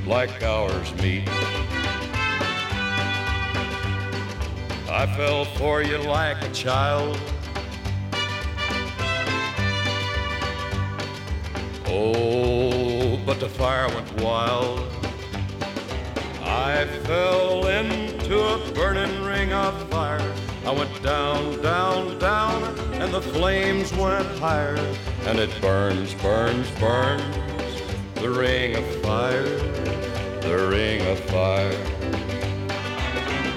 like ours meet. I fell for you like a child. Oh, but the fire went wild. I fell into a burning ring of fire. I went down, down, down, and the flames went higher, and it burns, burns, burns, the ring of fire, the ring of fire.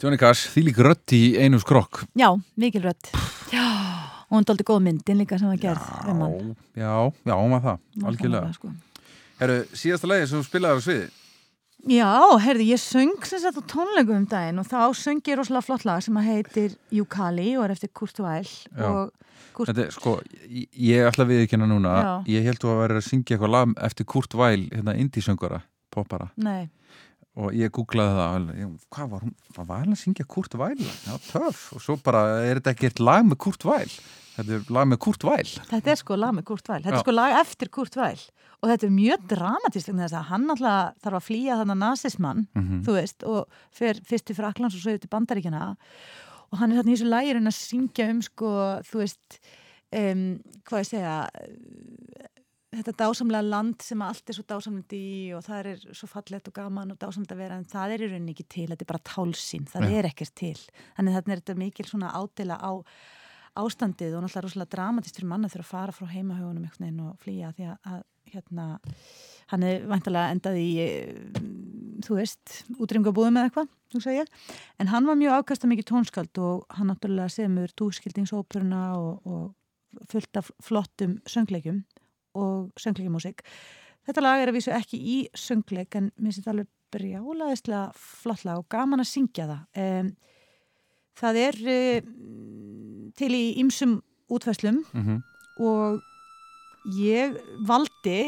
Johnny Cash, því lík rödd í einu skrokk Já, mikil. Já, og hún dóldi góð myndin líka sem var gerð um hann. Já, já, hún var það, algjörlega Sko. Herru, síðasta lagi sem þú spilaði á sviði Já, heyrði, ég söng sem sagt á tónleikum um daginn og þá söng ég rosalega flott lag sem að heitir Yukali og er eftir Kurt Weill Já. og Kurt, Þetta er, sko, ég, ég ætla að viðkynna núna Já. Ég held þú að vera að syngja eitthvað lag eftir Kurt Weill, hérna indísöngara, poppara nei, og ég googlaði það ég, hvað var hún, hvað var hann að syngja Kurt Weill? Já, töff, og svo bara er þetta ekki eitt lag með Kurt Weill? Þetta er lag með Kurt Weill. Þetta er sko lag með Kurt Weill, þetta Já. er sko lag eftir Kurt Weill. Og þetta er mjög dramatist að hann alltaf þarf að flýja þannig nazismann, Mhm. þú veist og fer fyrst til Fraklands og svo yfir til Bandaríkjana og hann er þarna í þessu lægirinn að syngja um sko, þú veist um, hvað ég segja þetta dásamlega land sem allt er svo dásamlega í og það er svo fallegt og gaman og dásamlega að vera en það er í rauninni ekki til, þetta er bara tálsýn það Já. er ekkert til, þannig þarna er þetta mikil svona ádela á ástandið og náttúrulega rosalega dramatist fyrir manna þurfa að fara frá heimahögunum einhvern veginn og flýja því að, að hérna, hann er vantarlega endað í eh, þú veist, útrýmgabúðum eða eitthvað, þú segja en hann var mjög afkasta mikið tónskald og hann náttúrulega semur dúskildingsóperuna og, og fullt af flottum söngleikjum og söngleikjumúsík. Þetta lag er að vísu ekki í söngleik en mér finnst þetta alveg brjálaðislega flott lag og gaman að syngja það. Um, það er uh, til í ymsum útfæslum mm og ég valdi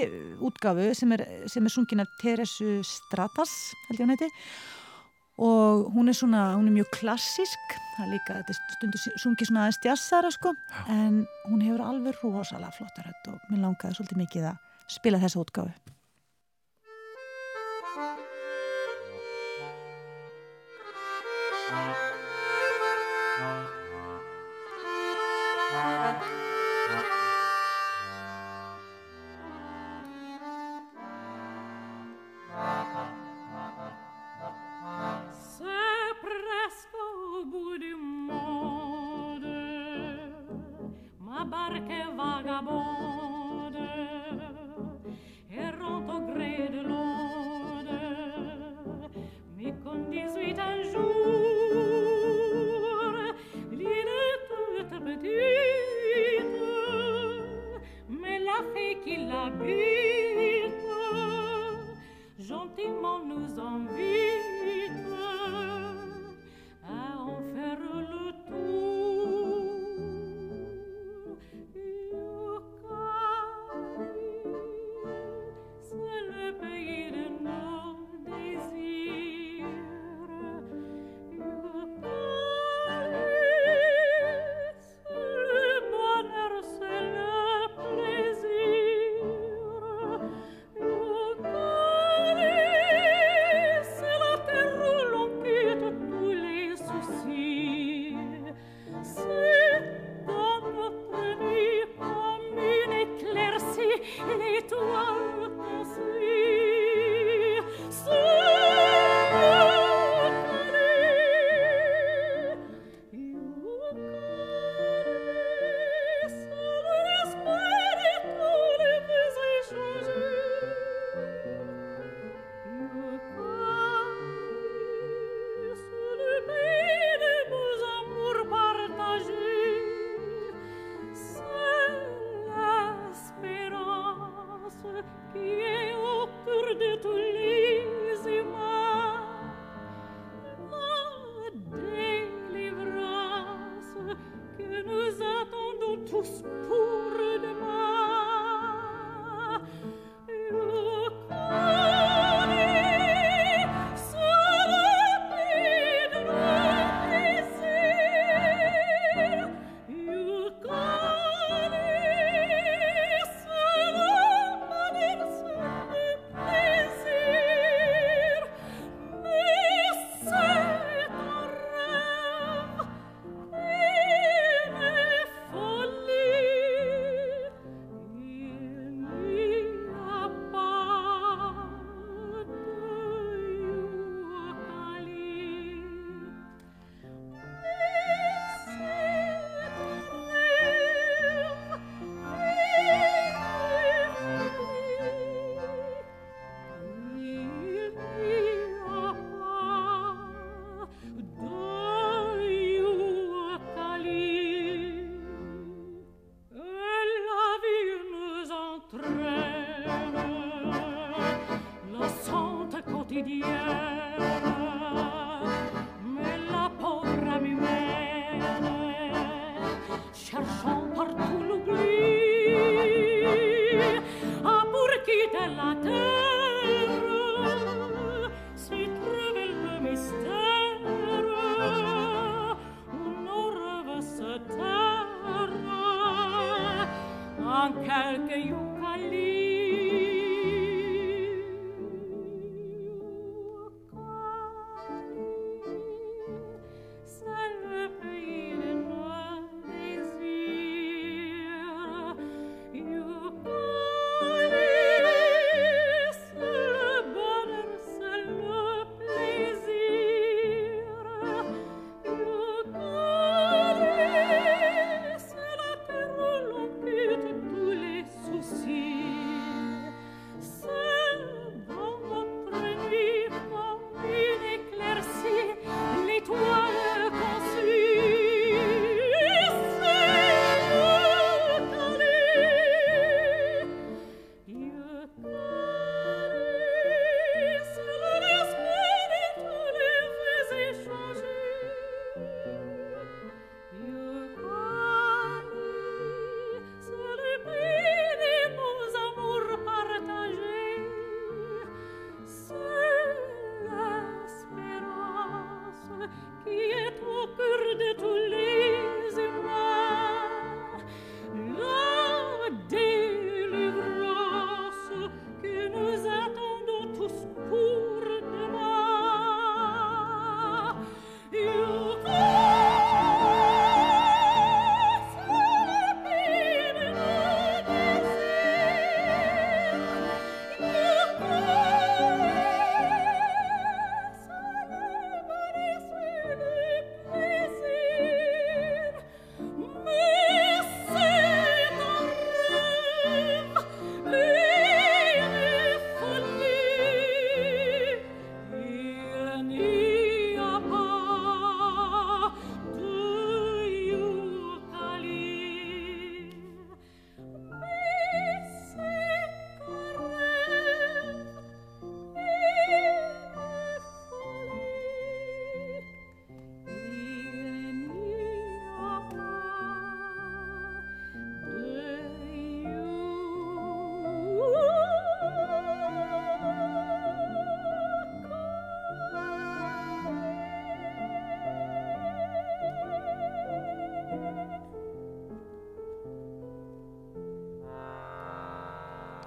útgáfu sem er, sem er sungin af Teresu Stratas held ég hún heiti og hún er svona, hún er mjög klassísk. Það er líka, þetta er stundu sungið svona aðeins djassara sko, en hún hefur alveg rosalega flottar hött og mér langaði svolítið mikið að spila þessa útgáfu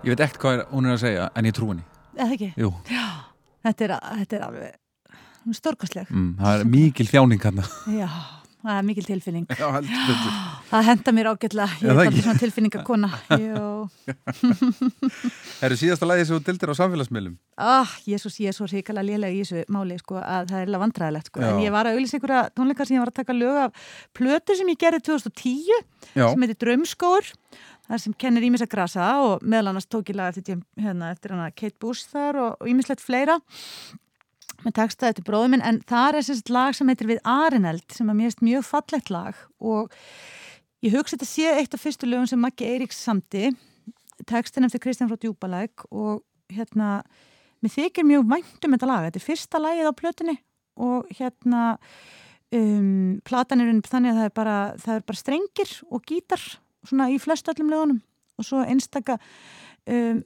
Ég veit ekkert hvað er, hún er að segja, en ég trú henni. Þetta er, þetta er alveg hún er stórkostleg. mm, það er mikil þjáning hann. Já, það er mikil tilfinning. Já, betur. Það henda mér ágætlega. Ég Já, er alveg svona tilfinningakona. Það eru síðasta lagið sem þú dildir á samfélagsmiðlum. Ah, Jésús, ég er svo ríkala lélega í þessu máli sko, að það er alveg vandræðilegt sko. Já. en ég var að auðlýsa einhverja tónleika sem ég var að taka lög af plötu sem ég gerði 2010 Já, sem heitir Draumskóur þar sem kennir ímis að grasa og meðal annars tók ég lag eftir, hérna, eftir hana Kate Bush þar og ímislegt fleira. Með texta eftir bróðum minn en þar er sérst lag sem heitir Við Arineld sem erst mjög fallegt lag og ég hugsa þetta sé eitt af fyrstu lögum sem Maggi Eiríks samti textin eftir Kristján frá Djúbalæk og hérna mér þykir mjög vænt um þetta lag. Þetta er fyrsta lagið á plötunni og hérna um, platan er þannig að það er bara, það er bara strengir og gítar svona í flest öllum lögunum og svo einstaka um,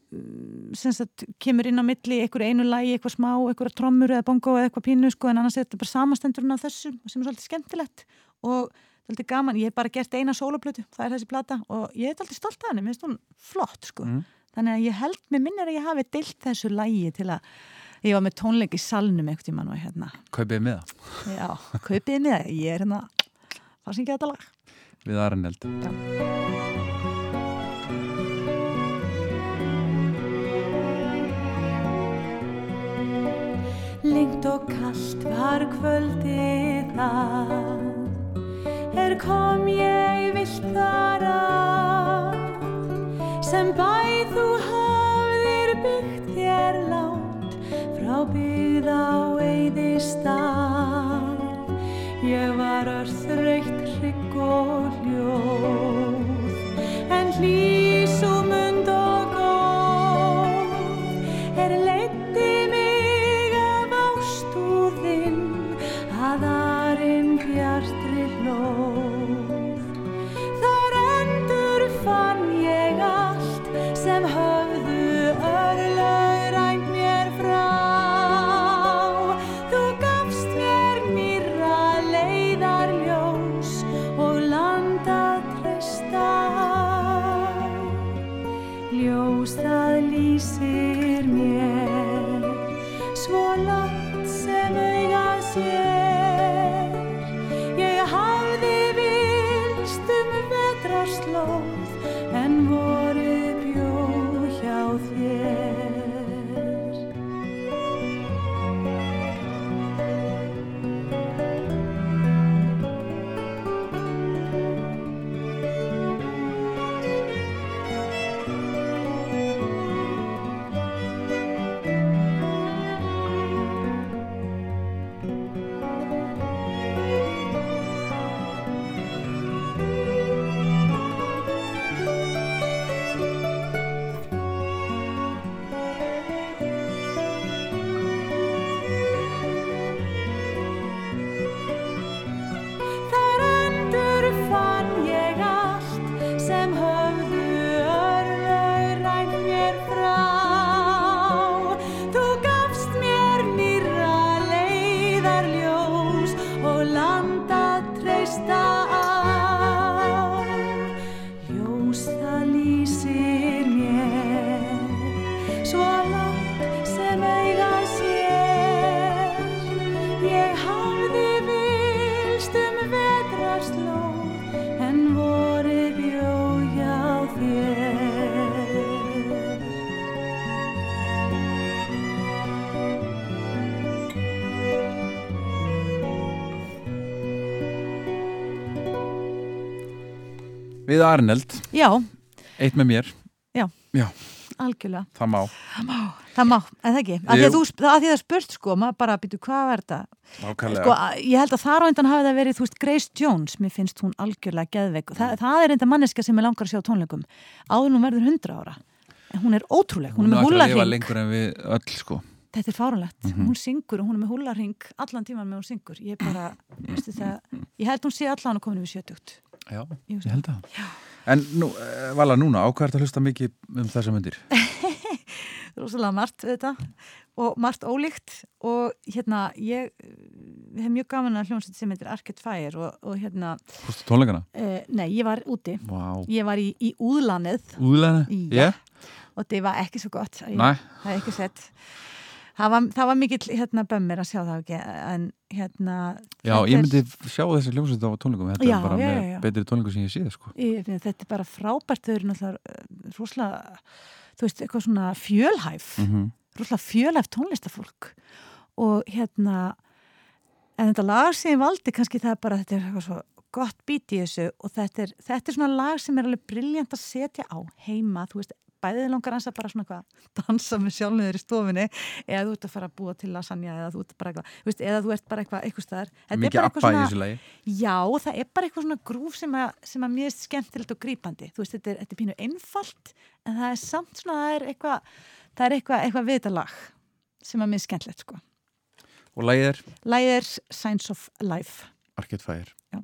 sem sagt kemur inn á milli einhver einu lagi, eitthvað smá, eitthvað trommur eða bongo eða eitthvað pínu sko en annars er þetta bara samastendurinn af þessu sem er svolítið skemmtilegt og svolítið gaman, ég hef bara gert eina sóloplötu, það er þessi plata og ég er alltaf stolt af henni, mér finnst hún flott sko. Mm. þannig að ég held með minnir að ég hafi deilt þessu lagi til að ég var með tónleik í salnum eitthvað tímann og hérna, kaupið með það. já, kaupið með það, ég er hérna Við Araneld. Lengt og kallt var kvöldið það Er kom ég vilt þar að Sem bæ þú hafðir byggt þér lánt Frá byggð á eyðistað. Ég var örþreytt hrygg og hljóð En hlýs Við Arneld, Já, eitt með mér Já. Já, algjörlega. það má Það má, eða ekki. Að því Jú. að, þú, sp- að því að það spurt sko, maður bara býtu hvað er þetta? Nákvæmlega Sko, ég held að þar á undan hafi það verið, þú veist, Grace Jones, mér finnst hún algjörlega geðveik. Þa, það er enda manneska sem ég langar að sjá tónleikum. Áður nú verður 100 ára. En hún er ótrúleg, hún, Hún er er með að lifa lengur en við öll sko Þetta er fárunlegt. Mhm. Hún syngur og hún er með húlarring allan tíman með hún syngur. Ég bara, veistu það, ég held hún sé allan að komin við 70. Já, Ég ég held það En nú, eh, Vala, núna, á hvað er að hlusta mikið um þessa myndir? rosalega margt þetta og margt ólíkt og hérna ég við hefum mjög gaman að hljómsveit sem heitir Arcade Fire og, og hérna Fórstu tónleikana? uh, nei, ég var úti Vá ég var í, í úðlanið Úðlæna? Já. og það var ekki svo gott ég, Nei. það er ekki sett það var, það var mikill hérna bömmir að sjá það ekki en hérna Já, ég myndi sjá þessi hljómsveit á tónleikum Þetta Já, er bara já, með já, betri tónleikum sem ég séð sko. Þetta er bara frábært þau eru náttúrulega rosalega þú veist, eitthvað svona fjölhæf Mhm. rosalega fjölhæf tónlistafólk. Og hérna en þetta lag sem ég valdi kannski það er bara þetta er eitthvað svo gott bít í þessu og þetta er, þetta er svona lag sem er alveg briljant að setja á heima, þú veist bæðið langar hans að bara svona eitthvað dansa með sjálfum þér í stofinni eða þú ert að fara að búa til lasagna eða þú ert bara eitthvað, veist, eða þú ert bara eitthvað eitthvað staðar Mikið appa í þessu lagi Já, það er bara eitthvað svona grúf sem að, sem að mér er skemmtilegt og grípandi. Þú veist, þetta er, þetta er pínu einfalt, en það er samt svona, það er eitthvað, það er eitthvað, eitthvað við þetta lag sem að mér er skemmtilegt, sko. Og lagið Lagið er Signs of Life. Arcade Fire Já.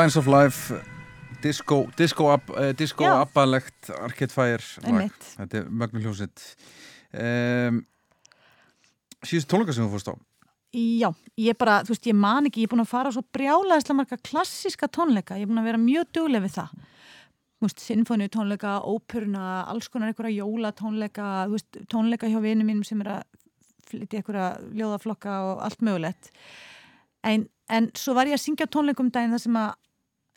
Signs of Life disco, disco, ab, disco Já. abbalegt Arcade Fire þetta er mögnu hljómsitt um, síðust tónleika sem þú fórst á Já, ég bara, þú veist, ég man ekki, ég er búin að fara á svo brjálæðislega marga klassíska tónleika, ég er búin að vera mjög dugleg við það. Þú veist, sinfóniu tónleika, óperuna, alls konar einhverja jólatónleika, þú veist, tónleika hjá vinum mínum sem er að flytja einhverja ljóðaflokka og allt mögulegt. En, en svo var ég að syngja tónleikum daginn þar sem að,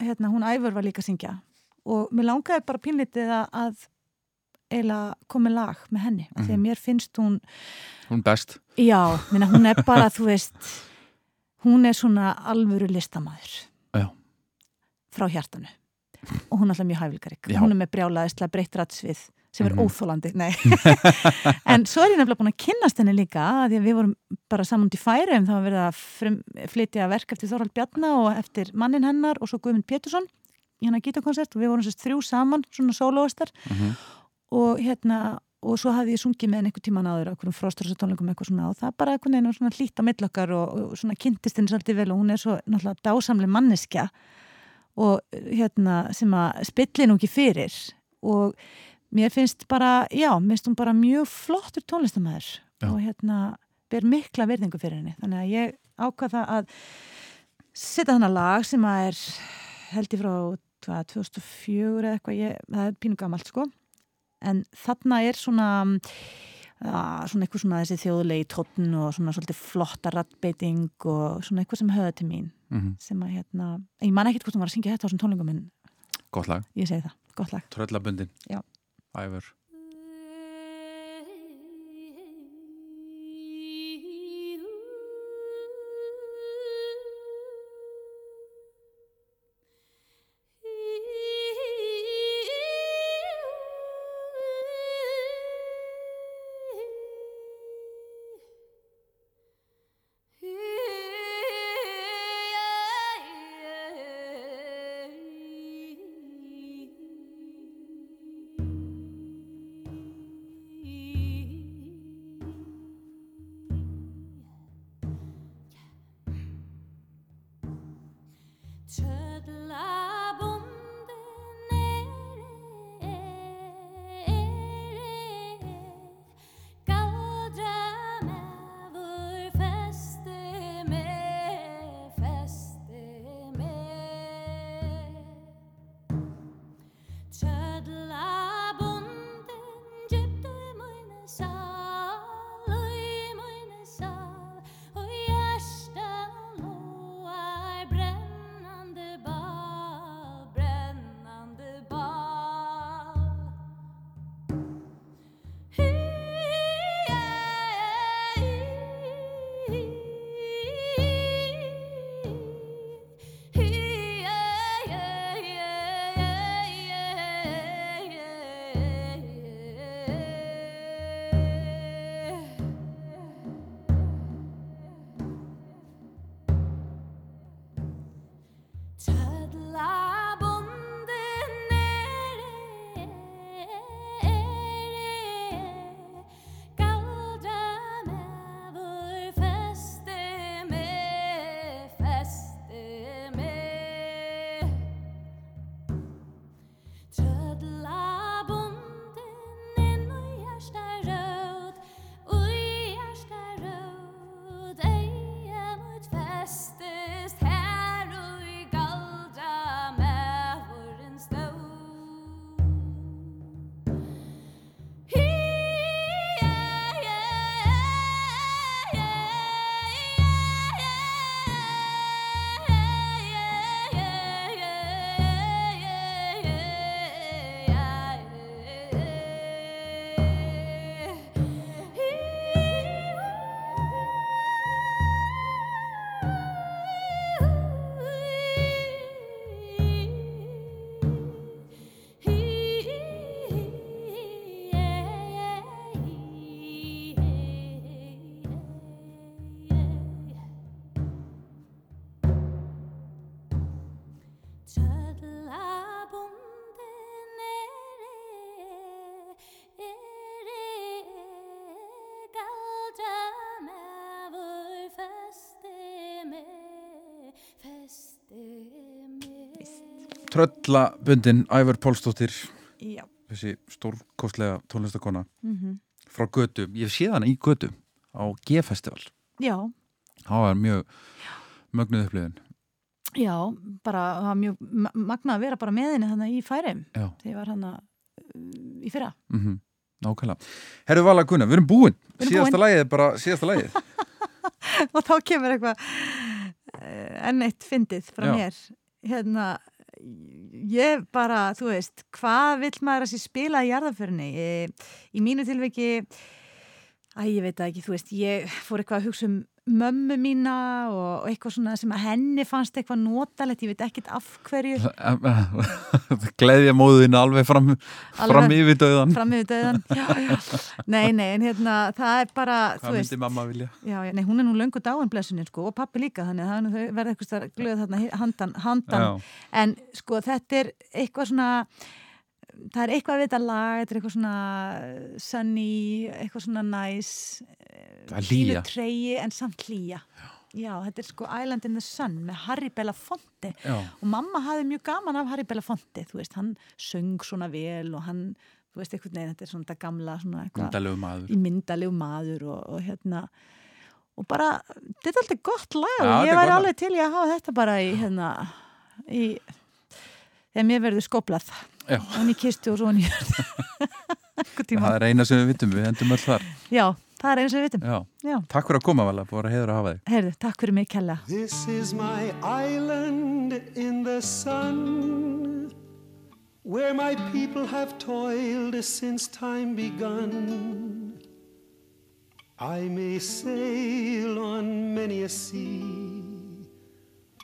hérna, hún Æfur var líka að syngja. Og mér langaði bara pínlítið að, eiginlega komið lag með henni, mm því að mér finnst hún hún best. Já, minna, hún er bara, þú veist, hún er svona alvöru listamæður Já. frá hjartanu. Og hún er alltaf mjög hæfilgarik. Hún er með brjálaðislega breytt ratsvið sem er Mhm. óþólandi, nei. en svo er ég nefnilega búin að kynnast henni líka að því að við vorum bara saman út í færum þá var verið að flytja verk eftir Þorvald Bjarna og eftir mannin hennar og svo Guðmund Pétursson í hennar gítakonsert og við vorum þrjú saman, svona sólóistar Mhm. og hérna og svo hafði ég sungið með henni einhver tíman áður á einhverjum fróströssatónleikum eitthvað svona og það bara einhvern veginn var svona hlýtt á millokkar og, og svona kynntist henni svolítið vel og hún er svo náttúrulega dásamleg manneskja og hérna sem að spilli nú ekki fyrir og mér finnst bara, já, mér finnst hún bara mjög flottur tónlistamæður og hérna ber mikla verðingu fyrir henni. Þannig að ég ákvað það að setja hana lag sem að er held ég frá hvað, 2004 eða eitthvað, ég, það er pínu gamalt sko. En þarna er svona að, svona eitthvað svona þessi þjóðulegi tónn og svona svolítið flotta rattbeiting og svona eitthvað sem höfða til mín Mhm. sem að hérna, ég man ekkert hvort hún var að syngja þetta á þessum tónlingum en Gott lag, ég segi það, gott lag. Tröllabundin Já. Æfur Tröllabundin Æfur Pálsdóttir. Já, þessi stórkostlega tónlistakona mm frá Götu, ég sé hana í Götu á G-festival, já, það var mjög mögnuð upplifin já bara það var mjög ma- magnað að vera bara með henni þannig í færim Já. þegar ég var hann í fyrra. Mm Nákvæmlega. Herru Vala Gunnar, við erum búin. Við erum síðasta búin. lagið er bara síðasta lagið. Og þá kemur eitthvað eh, enn eitt fyndið frá Já. mér. Hérna ég bara, þú veist hvað vill maður að sé spila í jarðaförinni í mínu tilveiki æ, ég veit það ekki, þú veist ég fór eitthvað að hugsa um mömmu mína og, eitthvað svona sem að henni fannst eitthvað notalegt, ég veit ekkit af hverju Gleðja móðin alveg fram, fram Alveg. yfir döðan fram yfir döðan já, já. nei, nei, en hérna það er bara, Hvað myndi mamma vilja? Já, já, nei, hún er nú löngu dáin blessunin sko og pappi líka þannig að það er verða eitthvað glöð þarna handan, handan. En sko þetta er eitthvað svona það er eitthvað við þetta lag þetta er eitthvað svona sunny eitthvað svona nice er hlýja. treyji en samt hlýja já. þetta er sko Island in the Sun með Harry Belafonte Já. og mamma hafði mjög gaman af Harry Belafonte þú veist, hann söng svona vel og hann, þú veist, eitthvað neina þetta er svona þetta gamla svona eitthvað í myndalegu maður og, og hérna og bara, þetta er alltaf gott lag Já, ég var alveg til í að hafa þetta bara í hérna í, þegar mér verður skoplað Já. hann í kistu og svo hann í einhvern tíma Það er eina sem við vitum, við endum öll þar já, það er eins og við vitum. Já. Já. Takk fyrir að koma, Vala, búið að heiður að hafa þig. Heyrðu, takk fyrir mig, Kella. This is my island in the sun, where my people have toiled since time begun. I may sail on many a sea,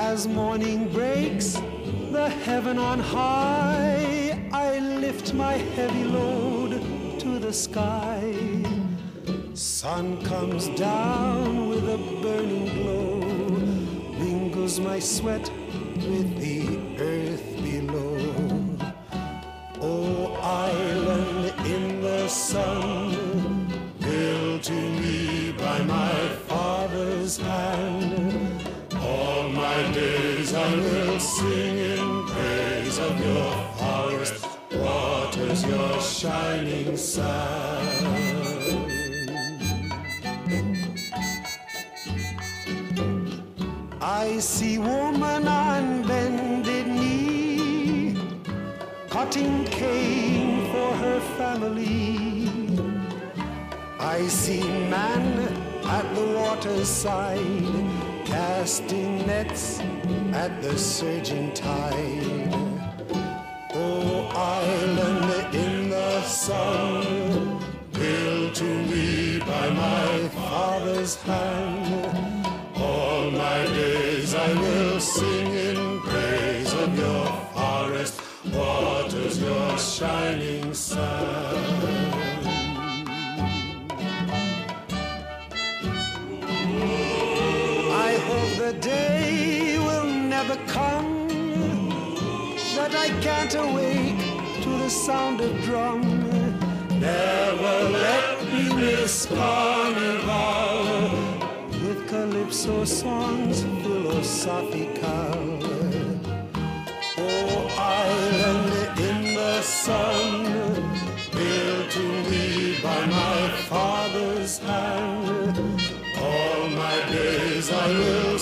As morning breaks, the heaven on high, I lift my heavy load to the sky. Sun comes down with a burning glow, mingles my sweat with the earth below. Oh, island in the sun, built to me by my father's hand. Will sing in praise of your forest waters, your shining sun. I see woman on bended knee, cutting cane for her family. I see man at the water's side, casting nets at the surging tide. Oh, island in the sun, built to me by my father's hand. All my days I will sing in praise of your forest waters, your shining sun. That I can't awake to the sound of drum. Never let me miss carnival with calypso songs philosophical. Oh, island in the sun, built to me by my father's hand. All my days I will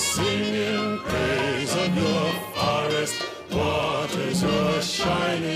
shining sun.